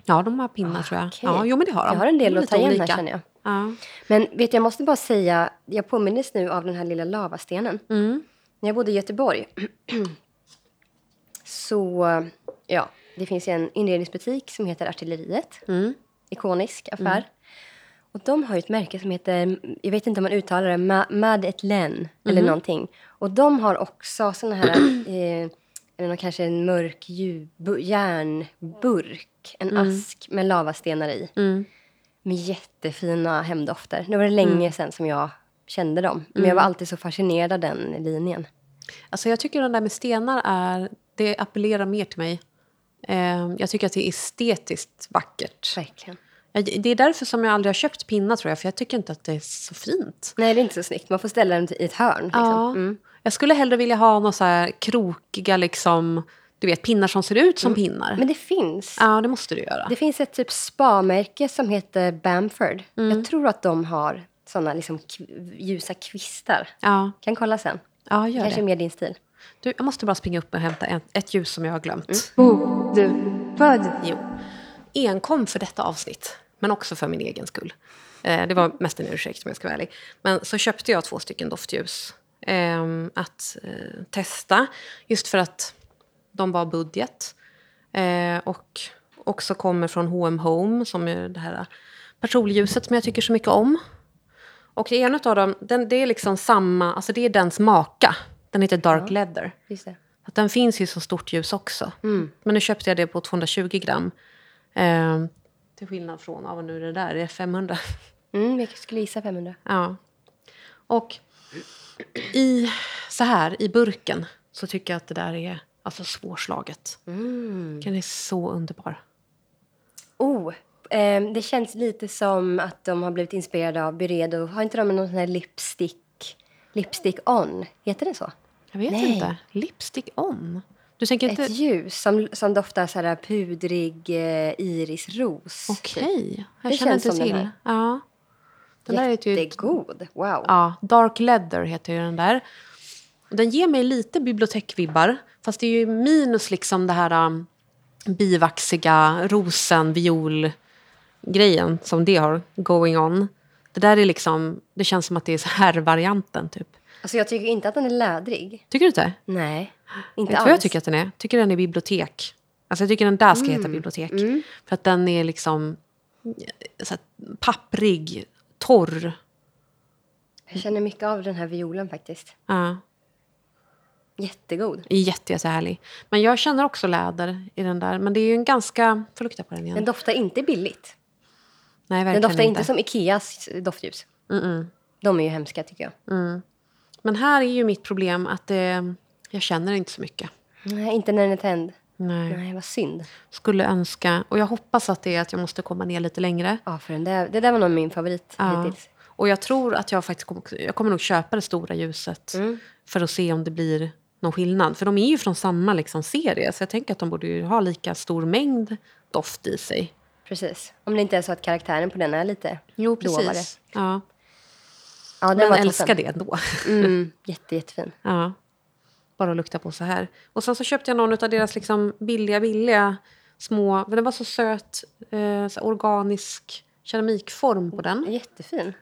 Ja, de har pinnar tror jag. Okej. Ja, jo men det har de. Jag har en del De att ta igen här känner jag. Ja. Men vet jag måste bara säga, jag påminnes nu av den här lilla lavastenen. Mm. När jag bodde i Göteborg så, ja, det finns en inredningsbutik som heter Artilleriet. Mm. Ikonisk affär. Och de har ju ett märke som heter, jag vet inte om man uttalar det, Ma- Mad Etlen eller Mm. någonting. Och de har också såna här, eh, eller någon, kanske en mörk järnburk, en ask med lavastenar i. Mm. Med jättefina hemdofter. Nu var det länge sedan som jag kände dem. Men jag var alltid så fascinerad av den linjen. Alltså jag tycker den där med stenar är, det appellerar mer till mig. Eh, jag tycker att det är estetiskt vackert. Verkligen. Det är därför som jag aldrig har köpt pinnar tror jag, för jag tycker inte att det är så fint. Nej, det är inte så snyggt. Man får ställa den i ett hörn. Liksom. Ja. Mm. Jag skulle hellre vilja ha några så här krokiga liksom, du vet pinnar som ser ut som pinnar. Men det finns. Ja, det måste du göra. Det finns ett typ spa-märke som heter Bamford. Mm. Jag tror att de har såna liksom ljusa kvistar. Ja, Kan kolla sen. ja gör Kanske det. mer din stil. Du, jag måste bara springa upp och hämta ett, ett ljus som jag har glömt. Bokbubbad. Jo. Enkom för detta avsnitt, men också för min egen skull. Eh, det var mest en ursäkt om jag ska vara ärlig. Men så köpte jag två stycken doftljus eh, att eh, testa. Just för att de var budget. Eh, och också kommer från H&M Home som är det här patrulljuset som jag tycker så mycket om. Och ena av dem, den, det är liksom samma, alltså det är dens maka. Den heter Dark Leather. Just det. Att den finns ju så stort ljus också. Men nu köpte jag det på 220 gram. Eh, till skillnad från, ja, vad nu är det där, det är 500. Mm, jag skulle gissa 500. ja. Och i, så här, i burken så tycker jag att det där är alltså svårslaget. Mm. Den är så underbar. Oh, ehm, det känns lite som att de har blivit inspirerade av Byredo. Har inte de någon sån här lipstick, lipstick on? Heter det så? Jag vet Nej. inte. Lipstick on? Du tänker inte... Ett ljus som, som doftar så här pudrig eh, irisros. Okej, jag Det känner känns inte den till. här. Ja. Den där är ju Jättegod. Wow. Ja, Dark Leather heter ju den där. Den ger mig lite bibliotekvibbar. Fast det är ju minus liksom det här um, bivaxiga rosen, viol grejen som det har going on. Det där är liksom, det känns som att det är så här varianten typ. Alltså jag tycker inte att den är lädrig. Tycker du inte? Nej, inte Vet alls. vad jag tycker att den är? Jag tycker den är bibliotek. Alltså jag tycker den där ska Mm. heta bibliotek. För att den är liksom så här, papprig, torr. Jag känner mycket av den här violen faktiskt. Ja. Jättegod. Jätte, jättehärlig. Men jag känner också läder i den där. Men det är ju en ganska... Får lukta på den igen. Den doftar inte billigt. Nej, Den verkligen doftar inte som Ikeas doftljus. Mm-mm. De är ju hemska tycker jag. Men här är ju mitt problem att det, jag känner inte så mycket. Nej, inte när den är tänd. Nej. Nej, vad synd. Skulle önska. Och jag hoppas att det är att jag måste komma ner lite längre. Ja, för den där, det där var nog min favorit Ja. hittills. Och jag tror att jag faktiskt kommer, jag kommer nog köpa det stora ljuset. Mm. För att se om det blir någon skillnad. För de är ju från samma liksom, serie. Så jag tänker att de borde ju ha lika stor mängd doft i sig. Precis. Om det inte är så att karaktären på den är lite Jo, precis. Ja. Ja, den Men var älskar det ändå. Mm, jätte, jättefin. Ja. Bara att lukta på så här. Och sen så köpte jag någon av deras liksom billiga, billiga små... Men den var så söt, eh, så organisk keramikform på den. Jättefin.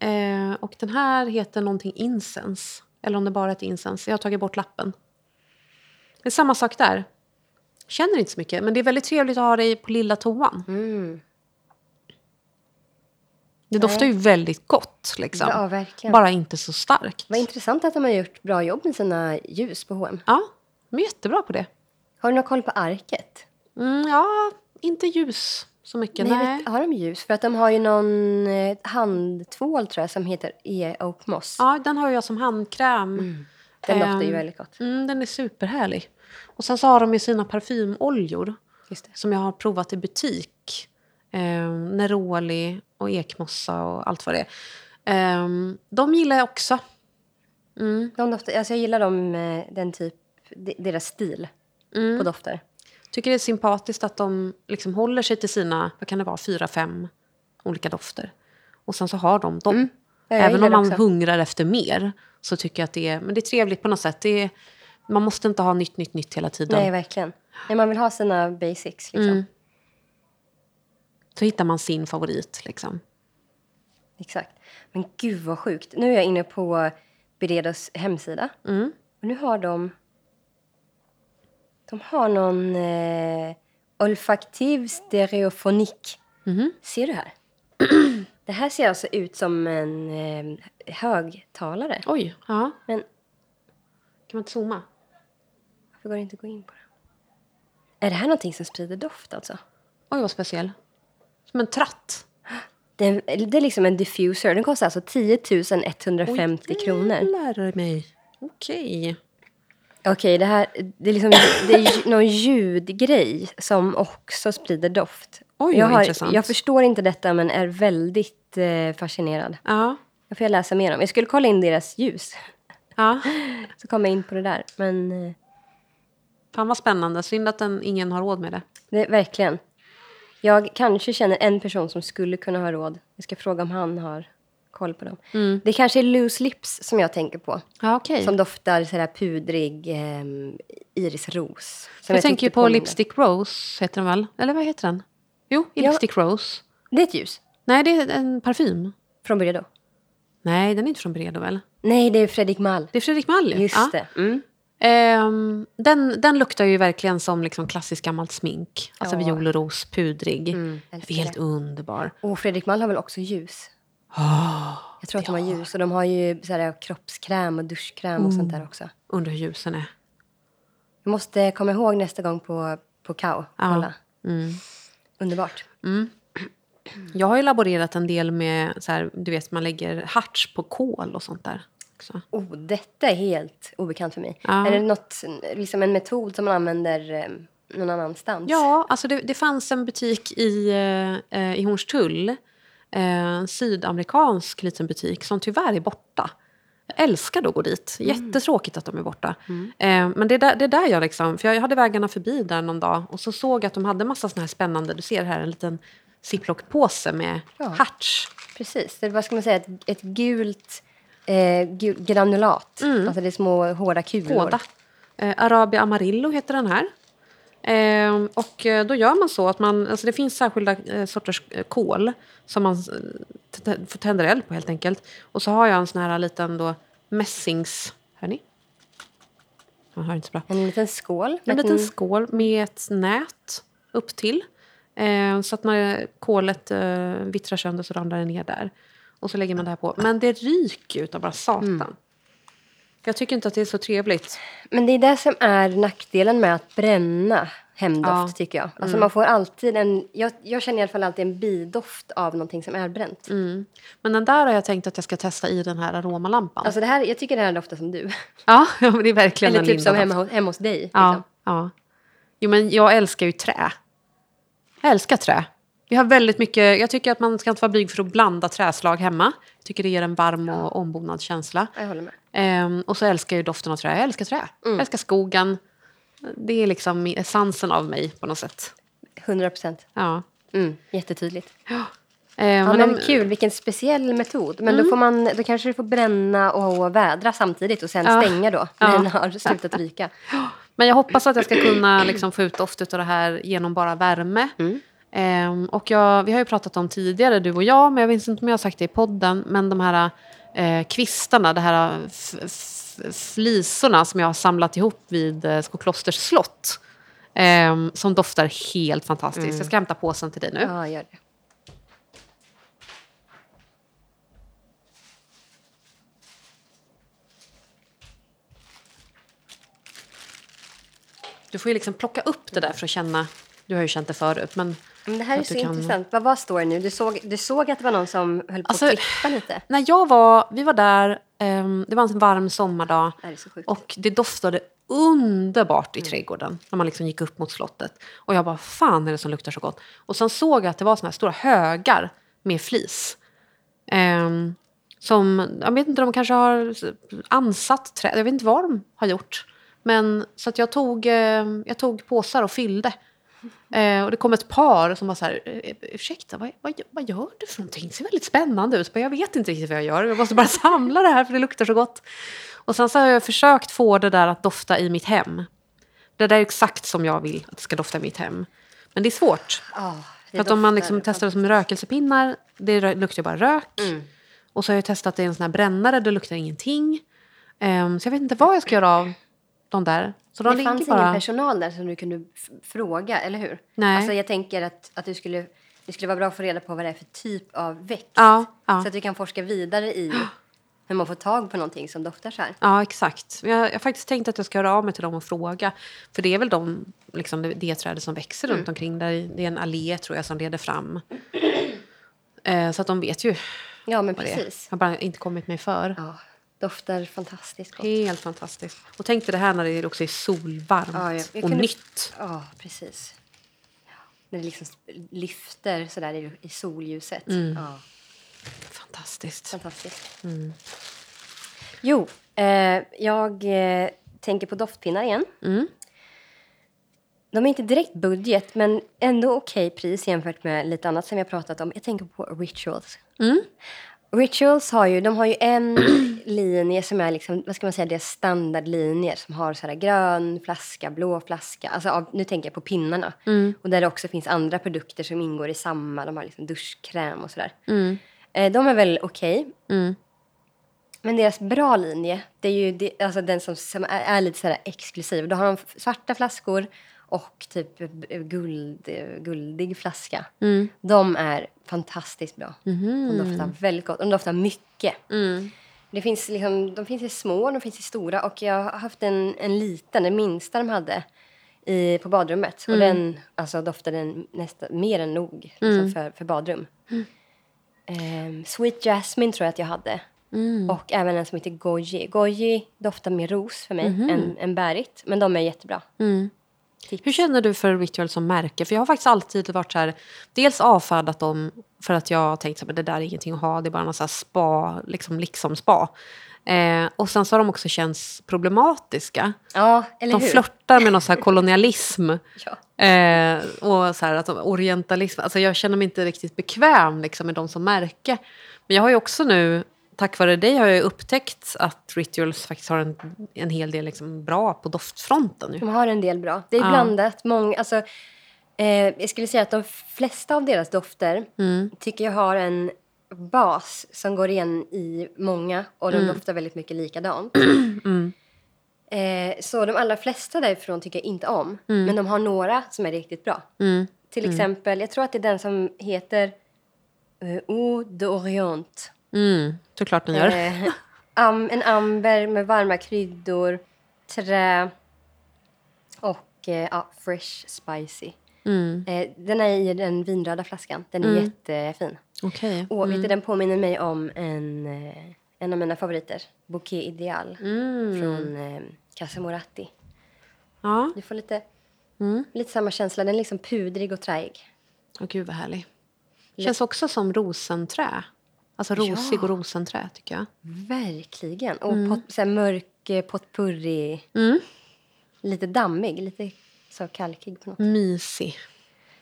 Eh, och den här heter någonting Incense. Eller om det bara heter Incense. Jag har tagit bort lappen. Det är samma sak där. Känner inte så mycket, men det är väldigt trevligt att ha det på lilla toan. Mm. Det doftar ju väldigt gott, liksom. Ja, verkligen. Bara inte så starkt. Vad intressant att de har gjort bra jobb med sina ljus på H&M. Ja, de är jättebra på det. Har du någon koll på arket? Mm, ja, inte ljus så mycket. Nej, vet, har de ljus? För att de har ju någon eh, handtvål tror jag som heter E. Oak Moss. Ja, den har jag som handkräm. Den doftar ju Ehm, väldigt gott. Mm, den är superhärlig. Och sen så har de ju sina parfymoljor som jag har provat i butik. Eh, Neroli och ekmossa och allt vad det är. Eh, de gillar jag också. Mm. De doftar, alltså jag gillar dem, den typ, de- deras stil Mm. på dofter. Tycker det är sympatiskt att de liksom håller sig till sina, vad kan det vara, fyra, fem olika dofter. Och sen så har de dem. Mm. Ja, Även om man också. hungrar efter mer så tycker jag att det är, men det är trevligt på något sätt. Det är, man måste inte ha nytt, nytt, nytt hela tiden. Nej, verkligen. Nej, man vill ha sina basics liksom. Mm. Så hittar man sin favorit. Liksom. Exakt. Men gud vad sjukt. Nu är jag inne på Beredos hemsida. Mm. Och nu har de... De har någon eh, olfaktiv stereofonik. Mhm. Ser du här? Det här ser alltså ut som en eh, högtalare. Oj, ja. Men Kan man inte zooma? varför går det inte att gå in på det? Är det här någonting som sprider doft alltså? Oj, vad speciell. Som en tratt. Det är, det är liksom en diffuser. Den kostar alltså 10 150 kronor. Lär mig. Okej. Okej, det här det är, liksom, det är någon ljudgrej som också sprider doft. Oj, jag, har, jag förstår inte detta men är väldigt eh, fascinerad. Ja. Jag får läsa mer om. Jag skulle kolla in deras ljus. ja. Så kom jag in på det där. Men eh, Fan vad spännande. Synd att den, ingen har råd med det. det verkligen. Jag kanske känner en person som skulle kunna ha råd. Jag ska fråga om han har koll på dem. Mm. Det kanske är loose lips som jag tänker på. Ja, okej. Som doftar sådär pudrig eh, irisros. Som Jag tänker på påminde. Lipstick Rose, heter den väl? Eller vad heter den? Jo, Ja. Lipstick Rose. Det är ett ljus. Nej, det är en parfym. Från Byredo. Nej, den är inte från Bredo väl? Nej, det är Fredrik Mall. Det är Fredrik Malm. Just ja. det. Mm. Ehm, den, den luktar ju verkligen som liksom klassiskt gammalt smink. Alltså Ja. violros, pudrig. Mm, det älskar är helt det. underbar. Och Fredrik Mall har väl också ljus? Oh, Jag tror att de har ljus. Och de har ju så här, kroppskräm och duschkräm och sånt där också. undrar hur ljusen är. Jag måste komma ihåg nästa gång på, på Kao. Ja. Kolla. Mm. Underbart. Jag har ju laborerat en del med, så här, du vet, man lägger harts på kol och sånt där. Också. Oh, detta är helt obekant för mig. Ja. Är det något, liksom en metod som man använder eh, någon annanstans? Ja, alltså det, det fanns en butik i, eh, i Hornstull. Eh, sydamerikansk liten butik som tyvärr är borta. Jag älskar att gå dit. Jättetråkigt att de är borta. Eh, men det är, där, det är där jag liksom... För jag hade vägarna förbi där någon dag och så såg jag att de hade massa såna här spännande... Du ser här en liten ziplock-påse med Ja. harts. Precis. Det är, vad ska man säga? Ett, ett gult eh, granulat. Alltså det är små hårda kulor. Hårda. Eh, Arabia Amarillo heter den här. Eh, och då gör man så att man, alltså det finns särskilda eh, sorters eh, kol som man t- tänder eld på helt enkelt. Och så har jag en sån här liten då mässings... Hör ni? Jag hör inte så bra. En liten skål. En liten skål med ett nät upp till. Eh, så att när kolet eh, vittrar sönder så ramlar det ner där. Och så lägger man det här på. Men det ryker utav bara satan. Jag tycker inte att det är så trevligt. Men det är det som är nackdelen med att bränna hemdoft, Ja. tycker jag. Alltså man får alltid en... Jag, jag känner i alla fall alltid en bidoft av någonting som är bränt. Mm. Men den där har jag tänkt att jag ska testa i den här aromalampan. Alltså det här, jag tycker det här doftar som du. ja, det är verkligen Eller en typ som hemma, hemma hos dig. Ja, Liksom. ja. Jo, men jag älskar ju trä. Jag älskar trä. Vi har väldigt mycket, jag tycker att man ska inte vara blyg för att blanda träslag hemma. Jag tycker det ger en varm och ombonad känsla. Jag håller med. Ehm, och så älskar jag doften av trä. Jag älskar trä. Jag älskar skogen. Det är liksom essensen av mig på något sätt. 100 procent. Ja. Mm, jättetydligt. Ehm, Ja, men kul, vilken speciell metod. Men då, får man, då kanske du får bränna och vädra samtidigt och sen Ja. stänga då när Ja. den har slutat ryka. Men jag hoppas att jag ska kunna liksom få ut doft av det här genom bara värme. Mm. Ehm, och jag, vi har ju pratat om tidigare, du och jag, men jag vet inte om jag har sagt det i podden, men de här eh, kvistarna, de här f- flisorna som jag har samlat ihop vid eh, Skoklosters slott. ehm, som doftar helt fantastiskt. Jag ska hämta påsen till dig nu. Ja, gör det. Du får ju liksom plocka upp det där för att känna, du har ju känt det förut, men Men det här är så kan- intressant. Vad var står det nu? Du såg, du såg att det var någon som höll på Alltså- att klippa lite? när jag var, vi var där, ehm, det var en varm sommardag. Det. Och det doftade underbart i trädgården när man liksom gick upp mot slottet. Och jag bara, fan är det som luktar så gott? Och sen såg jag att det var såna här stora högar med flis. Ehm, som, jag vet inte, de kanske har ansatt träd, jag vet inte vad de har gjort. Men så att jag tog, eh, jag tog påsar och fyllde. Eh, och det kom ett par som var så här, "Eh, ursäkta, vad, vad, vad gör du för någonting? Det ser väldigt spännande ut. Jag bara, Jag vet inte riktigt vad jag gör, jag måste bara samla det här för det luktar så gott. Och sen så har jag försökt få det där att dofta i mitt hem. Det där är exakt som jag vill att det ska dofta i mitt hem. Men det är svårt. Ja, det För att om man liksom testar det som rökelsepinnar, det luktar bara rök. Mm. Och så har jag testat det i en sån här brännare, det luktar ingenting. Ehm, så jag vet inte vad jag ska göra av de där. Så de Det fanns bara... ingen personal där som du kunde fråga, eller hur? Nej. Alltså jag tänker att, att du skulle, det skulle vara bra att få reda på vad det är för typ av växt. Ja, ja. Så att du kan forska vidare i hur man får tag på någonting som doftar så här. Ja, exakt. Jag, jag har faktiskt tänkt att jag ska höra av mig till dem och fråga. För det är väl de, liksom, det, det trädet som växer Mm. runt omkring. Där, det är en allé tror jag som leder fram. Eh, så att de vet ju Ja, men precis. Jag har bara inte kommit mig för. Ja, doftar fantastiskt gott. Helt fantastiskt. Och tänk dig det här när det också är solvarmt Ja, jag- jag och kunde- nytt. Ja, precis. Ja, när det liksom lyfter sådär i, i solljuset. Mm. Ja, Fantastiskt. fantastiskt. Mm. Jo, eh, jag eh, tänker på doftpinnar igen. Mm. De är inte direkt budget, men ändå okej pris jämfört med lite annat som jag pratat om. Jag tänker på Rituals. Mm. Rituals har ju, de har ju en linje som är liksom, vad ska man säga, deras standardlinjer som har så här grön flaska, blå flaska. Alltså av, nu tänker jag på pinnarna. Och där det också finns andra produkter som ingår i samma. De har liksom duschkräm och sådär. Mm. Eh, de är väl okej. Mm. Men deras bra linje, det är ju det, alltså den som, som är, är lite så här exklusiv. Då har de svarta flaskor och typ guld, guldig flaska. Mm. De är fantastiskt bra. Mhm. De doftar väldigt gott. De doftar mycket. Mm. Det finns liksom, de finns i små, de finns i stora och jag har haft en, en liten, den minsta de hade i, på badrummet. Mm. Och den alltså, doftade nästan mer än nog liksom, Mm. för, för badrum. Ehm, Sweet Jasmine tror jag att jag hade. Mm. Och även en som heter Goji. Goji doftar mer ros för mig än, än bärigt. Men de är jättebra. Mm. Hur känner du för Ritual som märke? För jag har faktiskt alltid varit så här, dels avfärdat dem för att jag har tänkt att det där är ingenting att ha, det är bara någon så spa, liksom, liksom spa. Eh, och sen så har de också känts problematiska. Ja, eller De hur? flörtar med någon så här kolonialism. Ja. Eh, och så här, att de, orientalism. Alltså jag känner mig inte riktigt bekväm liksom, med dem som märke. Men jag har ju också nu, tack vare dig, har jag upptäckt att Rituals faktiskt har en, en hel del liksom, bra på doftfronten. Ju. De har en del bra. Det är Ja. blandat. Många, alltså, eh, jag skulle säga att de flesta av deras dofter Mm. tycker jag har en bas som går igen i många och de Mm. doftar väldigt mycket likadant. Eh, så de allra flesta därifrån tycker jag inte om. Men de har några som är riktigt bra. Mm. Till exempel, jag tror att det är den som heter uh, Eau d'Orient. Mm, såklart den gör. Eh, am, en amber med varma kryddor, trä och eh, ja, fresh spicy. Mm, Eh, den är i den vinröda flaskan. Den är jättefin. Okej. Och vet du, den påminner mig om en, eh, en av mina favoriter. Bouquet Ideal Mm. från eh, Casa Moratti. Ja. Du får lite Lite samma känsla. Den är liksom pudrig och träig. Åh gud vad härlig. Känns också som rosenträ. Alltså rosig och rosenträ tycker jag. Verkligen. Och pot, så här mörk eh, potpurri. Lite dammig, lite så kalkig på något sätt. Mysig.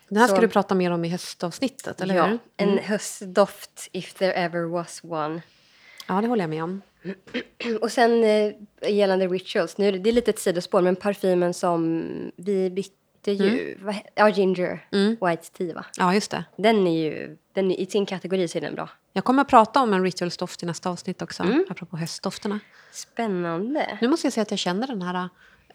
Den här ska Så- du prata mer om i höstavsnittet, eller ja, hur? En höstdoft, if there ever was one. Ja, det håller jag med om. Och sen eh, gällande rituals, nu det, det är lite ett sidospår, men parfymen som vi bytte ju, vad he- ja Ginger, White Tea va? Ja, just det. Den är ju, den är, i sin kategori så är den bra. Jag kommer att prata om en ritualsdoft i nästa avsnitt också, apropå höstdofterna. Spännande. Nu måste jag säga att jag känner den här äh,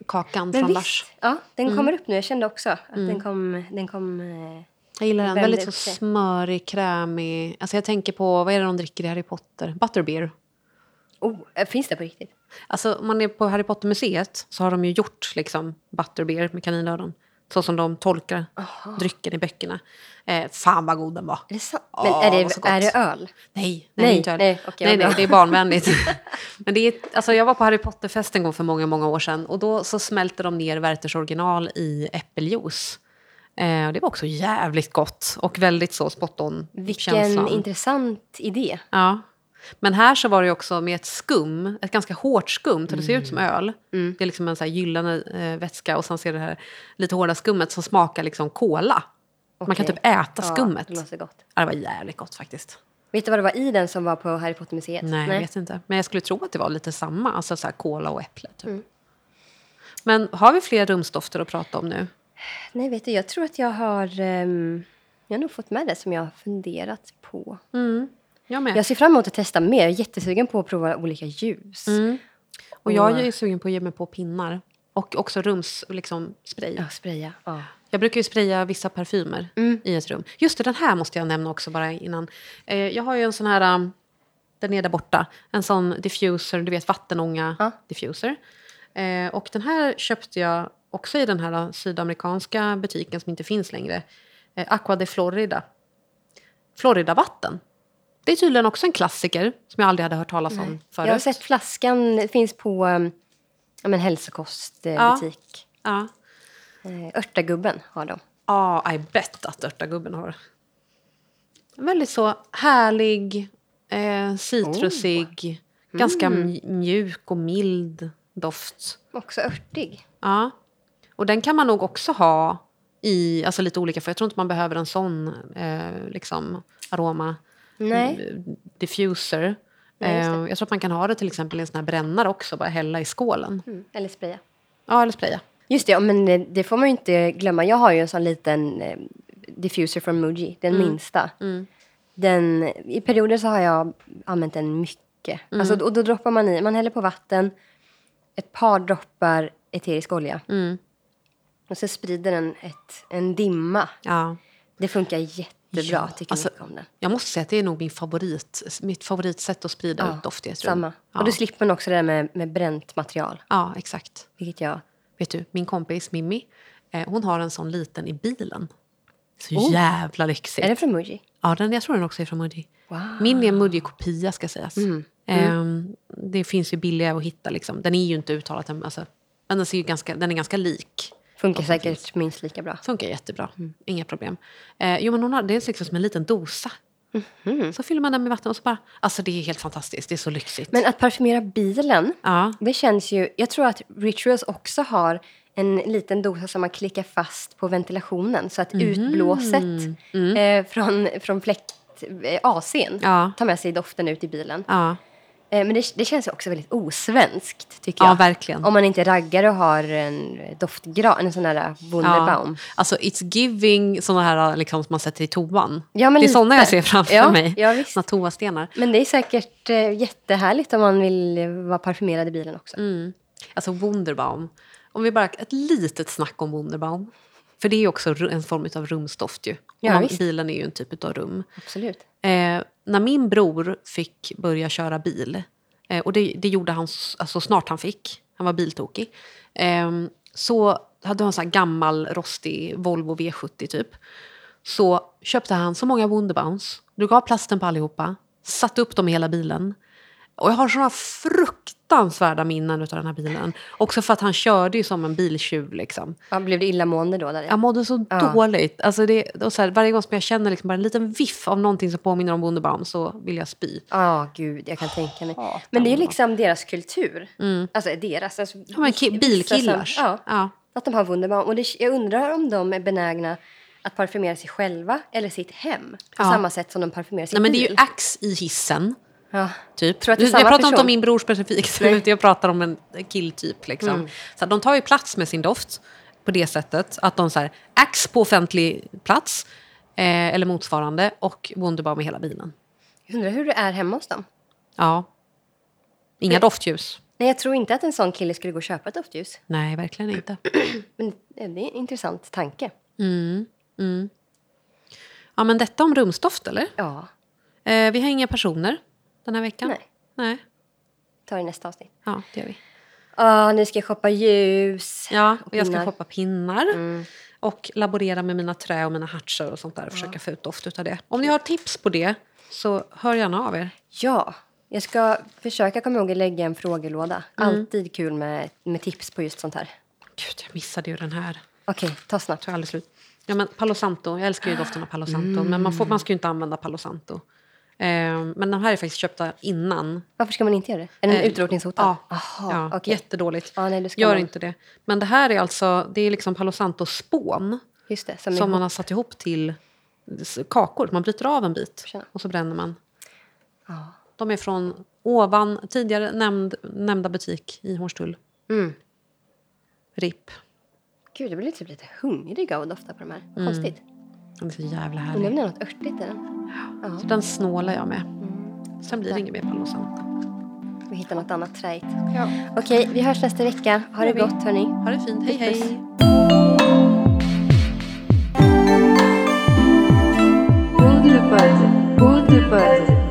kakan Men från visst, Lars. ja, den kommer upp nu. Jag kände också att den kom, den kom eh, Jag gillar den. Väldigt så smörig, krämig. Alltså jag tänker på, vad är det de dricker i Harry Potter? Butterbeer. oh, eh, finns det på riktigt? Alltså om man är på Harry Potter-museet så har de ju gjort liksom butterbeer med kaninöron. Så som de tolkar drycken i böckerna. Eh, fan vad god den var. Är det? Ja, Men är så det, gott. är det öl? Nej, nej, Nej, det är inte öl. nej, okej, nej, nej, det är barnvänligt. Men det är, alltså jag var på Harry Potter-fest en gång för många, många år sedan och då så smälte de ner Werthers original i äppeljuice. Eh, och det var också jävligt gott och väldigt så spot on Vilken intressant idé. Ja. Men här så var det också med ett skum, ett ganska hårt skum, så det ser ut som öl. Mm. Det är liksom en så här gyllene eh, vätska och sen ser det här lite hårda skummet som smakar liksom cola. Man kan typ äta Ja, skummet. det låter gott. Ja, det var jävligt gott faktiskt. Vet du vad det var i den som var på Harry Potter-museet? Nej, jag vet inte. Men jag skulle tro att det var lite samma, alltså så här cola och äpple. Typ. Mm. Men har vi fler rumsdofter att prata om nu? Nej, vet du, jag tror att jag har... ehm, jag har nog fått med det som jag har funderat på. Jag med. Jag ser fram emot att testa mer. Jag är jättesugen på att prova olika ljus. Mm. Och jag är sugen på att ge mig på pinnar. Och också rums, liksom, spray. Ja, spraya. Ja. Jag brukar ju spraya vissa parfymer Mm. i ett rum. Just det, den här måste jag nämna också bara innan. Eh, jag har ju en sån här, um, den är där borta, en sån diffuser, du vet vattenånga Ja. diffuser. Eh, och den här köpte jag också i den här uh, sydamerikanska butiken som inte finns längre. Eh, Aqua de Florida. Florida-vatten. Det är tydligen också en klassiker som jag aldrig hade hört talas om förut. Jag har sett flaskan, det finns på um, ja, men hälsokostbutik. Ja. Eh, Örtagubben har de. Ja, I bet att Örtagubben har. En väldigt så härlig, eh, citrusig, ganska mj- mjuk och mild doft. Också örtig. Ja. Och den kan man nog också ha i alltså lite olika, för jag tror inte man behöver en sån eh, liksom, aroma Nej. eh, diffuser. Det. Eh, jag tror att man kan ha det till exempel i en sån här brännare också, bara hälla i skålen. Mm. Eller spraya. Ja, eller spraya. Just det, ja, men det får man ju inte glömma. Jag har ju en sån liten eh, diffuser från Muji, den minsta. Den, I perioder så har jag använt den mycket. Alltså, och då droppar man i, man häller på vatten, ett par droppar eterisk olja. Och så sprider den ett, en dimma. Ja. Det funkar jättebra, Ja, tycker alltså, mycket om den. Jag måste säga att det är nog min favorit, mitt favoritsätt att sprida ut doft i ett rum. samma. Ja. Och då slipper man också det där med, med bränt material. ja, exakt. Vilket jag... Vet du, min kompis Mimmi, eh, hon har en sån liten i bilen. Så Oh. jävla lyxigt. Är det från Muji? Ja, den, jag tror den också är från Muji. Wow. Min är en Muji-kopia ska sägas. Mm. Ehm, det finns ju billiga att hitta. Liksom. Den är ju inte uttalat, alltså, men den, ser ju ganska, den är ganska lik. Funkar säkert minst lika bra. Funkar jättebra, Mm. inga problem. Eh, jo, men hon har, det är liksom som en liten dosa. Mhm. Så fyller man den med vatten och så bara... Alltså det är helt fantastiskt, det är så lyxigt. Men att parfymera bilen, ja, det känns ju... Jag tror att Rituals också har en liten dosa som man klickar fast på ventilationen så att Mhm. utblåset Mm. eh, från, från fläkt, eh, AC'n Ja. tar med sig doften ut i bilen. ja, men det, det känns ju också väldigt osvenskt, tycker jag. ja, verkligen. Om man inte raggar och har en doftgran, en sån där Wunderbaum. Alltså it's giving såna här liksom, som man sätter i toan. Ja, det är lite. såna jag ser framför Ja, mig. ja, visst. Såna toastenar. Men det är säkert eh, jättehärligt om man vill eh, vara parfymerad i bilen också. Mm. Alltså Wunderbaum. Om vi bara ett litet snack om Wunderbaum. För det är också en form av rumsdoft ju. Ja, Och bilen är ju en typ av rum. Absolut. Eh, när min bror fick börja köra bil, eh, och det, det gjorde han alltså, snart han fick, han var biltokig, eh, så hade han en sån här gammal rostig Volvo V70 typ. Så köpte han så många Wunderbaums, drog av plasten på allihopa, satte upp dem i hela bilen. Och jag har såna fruktansvärda minnen av den här bilen. Också för att han körde ju som en biltjuv. Liksom. Ja, blev det illamående då? Där? Jag mådde så Ja. dåligt. Alltså det, och så här, varje gång som jag känner liksom bara en liten viff av någonting som påminner om Wunderbaum så vill jag spy. Ja, gud, jag kan tänka mig. hatar Men det är ju liksom deras kultur. Alltså deras. Alltså, Ja, men bilkillars. Som, ja, Ja. att de har Wunderbaum. Och det, jag undrar om de är benägna att parfymera sig själva eller sitt hem. På Ja. samma sätt som de parfymerar sin Nej, men det är bil. ju Axe i hissen. Ja. Typ. Tror att jag pratar inte person? om min bror specifikt, Nej. Mm. jag pratar om en killtyp. Liksom. Så att de tar ju plats med sin doft på det sättet att de så här, Axe på offentlig plats eh, eller motsvarande och Wunderbaum med hela bilen. Jag undrar hur det är hemma hos dem. Ja. Inga doftljus. Nej, jag tror inte att en sån kille skulle gå och köpa ett doftljus. Nej, verkligen inte. Men det är en intressant tanke. Ja, men detta om rumsdoft, eller? Ja, Eh, vi har inga personer den här veckan. Nej. Nej. ta det i nästa avsnitt. Ja, det gör vi. Ja, nu ska jag shoppa ljus. Ja, och jag ska shoppa pinnar. Och laborera med mina trä och mina hartser och sånt där och försöka få ut doft utav det. Om ni har tips på det så hör gärna av er. Ja, jag ska försöka komma ihåg att lägga en frågelåda. Alltid kul med, med tips på just sånt här. Gud, jag missade ju den här. Okej, ta snabbt. Tog aldrig slut. Ja, men Palo Santo. Jag älskar ju doften av Palo Santo. Men man, får, man ska ju inte använda Palo Santo. Eh, men de här är faktiskt köpta innan. Varför ska man inte göra det? Är den Eh, utrotningshotad? Ja, Aha, ja okej. jättedåligt. Ja, nej, Gör man- inte det. Men det här är alltså, det är liksom Palo Santo-spån. Som, Som man har satt ihop till kakor. Man bryter av en bit Tjena. och så bränner man. De är från ovan, tidigare nämnd, nämnda butik i Hornstull. Mm. RIP. Gud, jag blir typ lite hungrig av att dofta på de här. Vad Konstigt. Den är så jävla Undrar om härlig. det är något örtigt i den. Så den snålar jag med. Sen blir det inget mer Palo Santo. Vi hittar något annat träigt. Ja. Okej, vi hörs nästa vecka. Ha det vi. gott hörni. Ha det fint. Hej hej. Woodbud, Woodbud.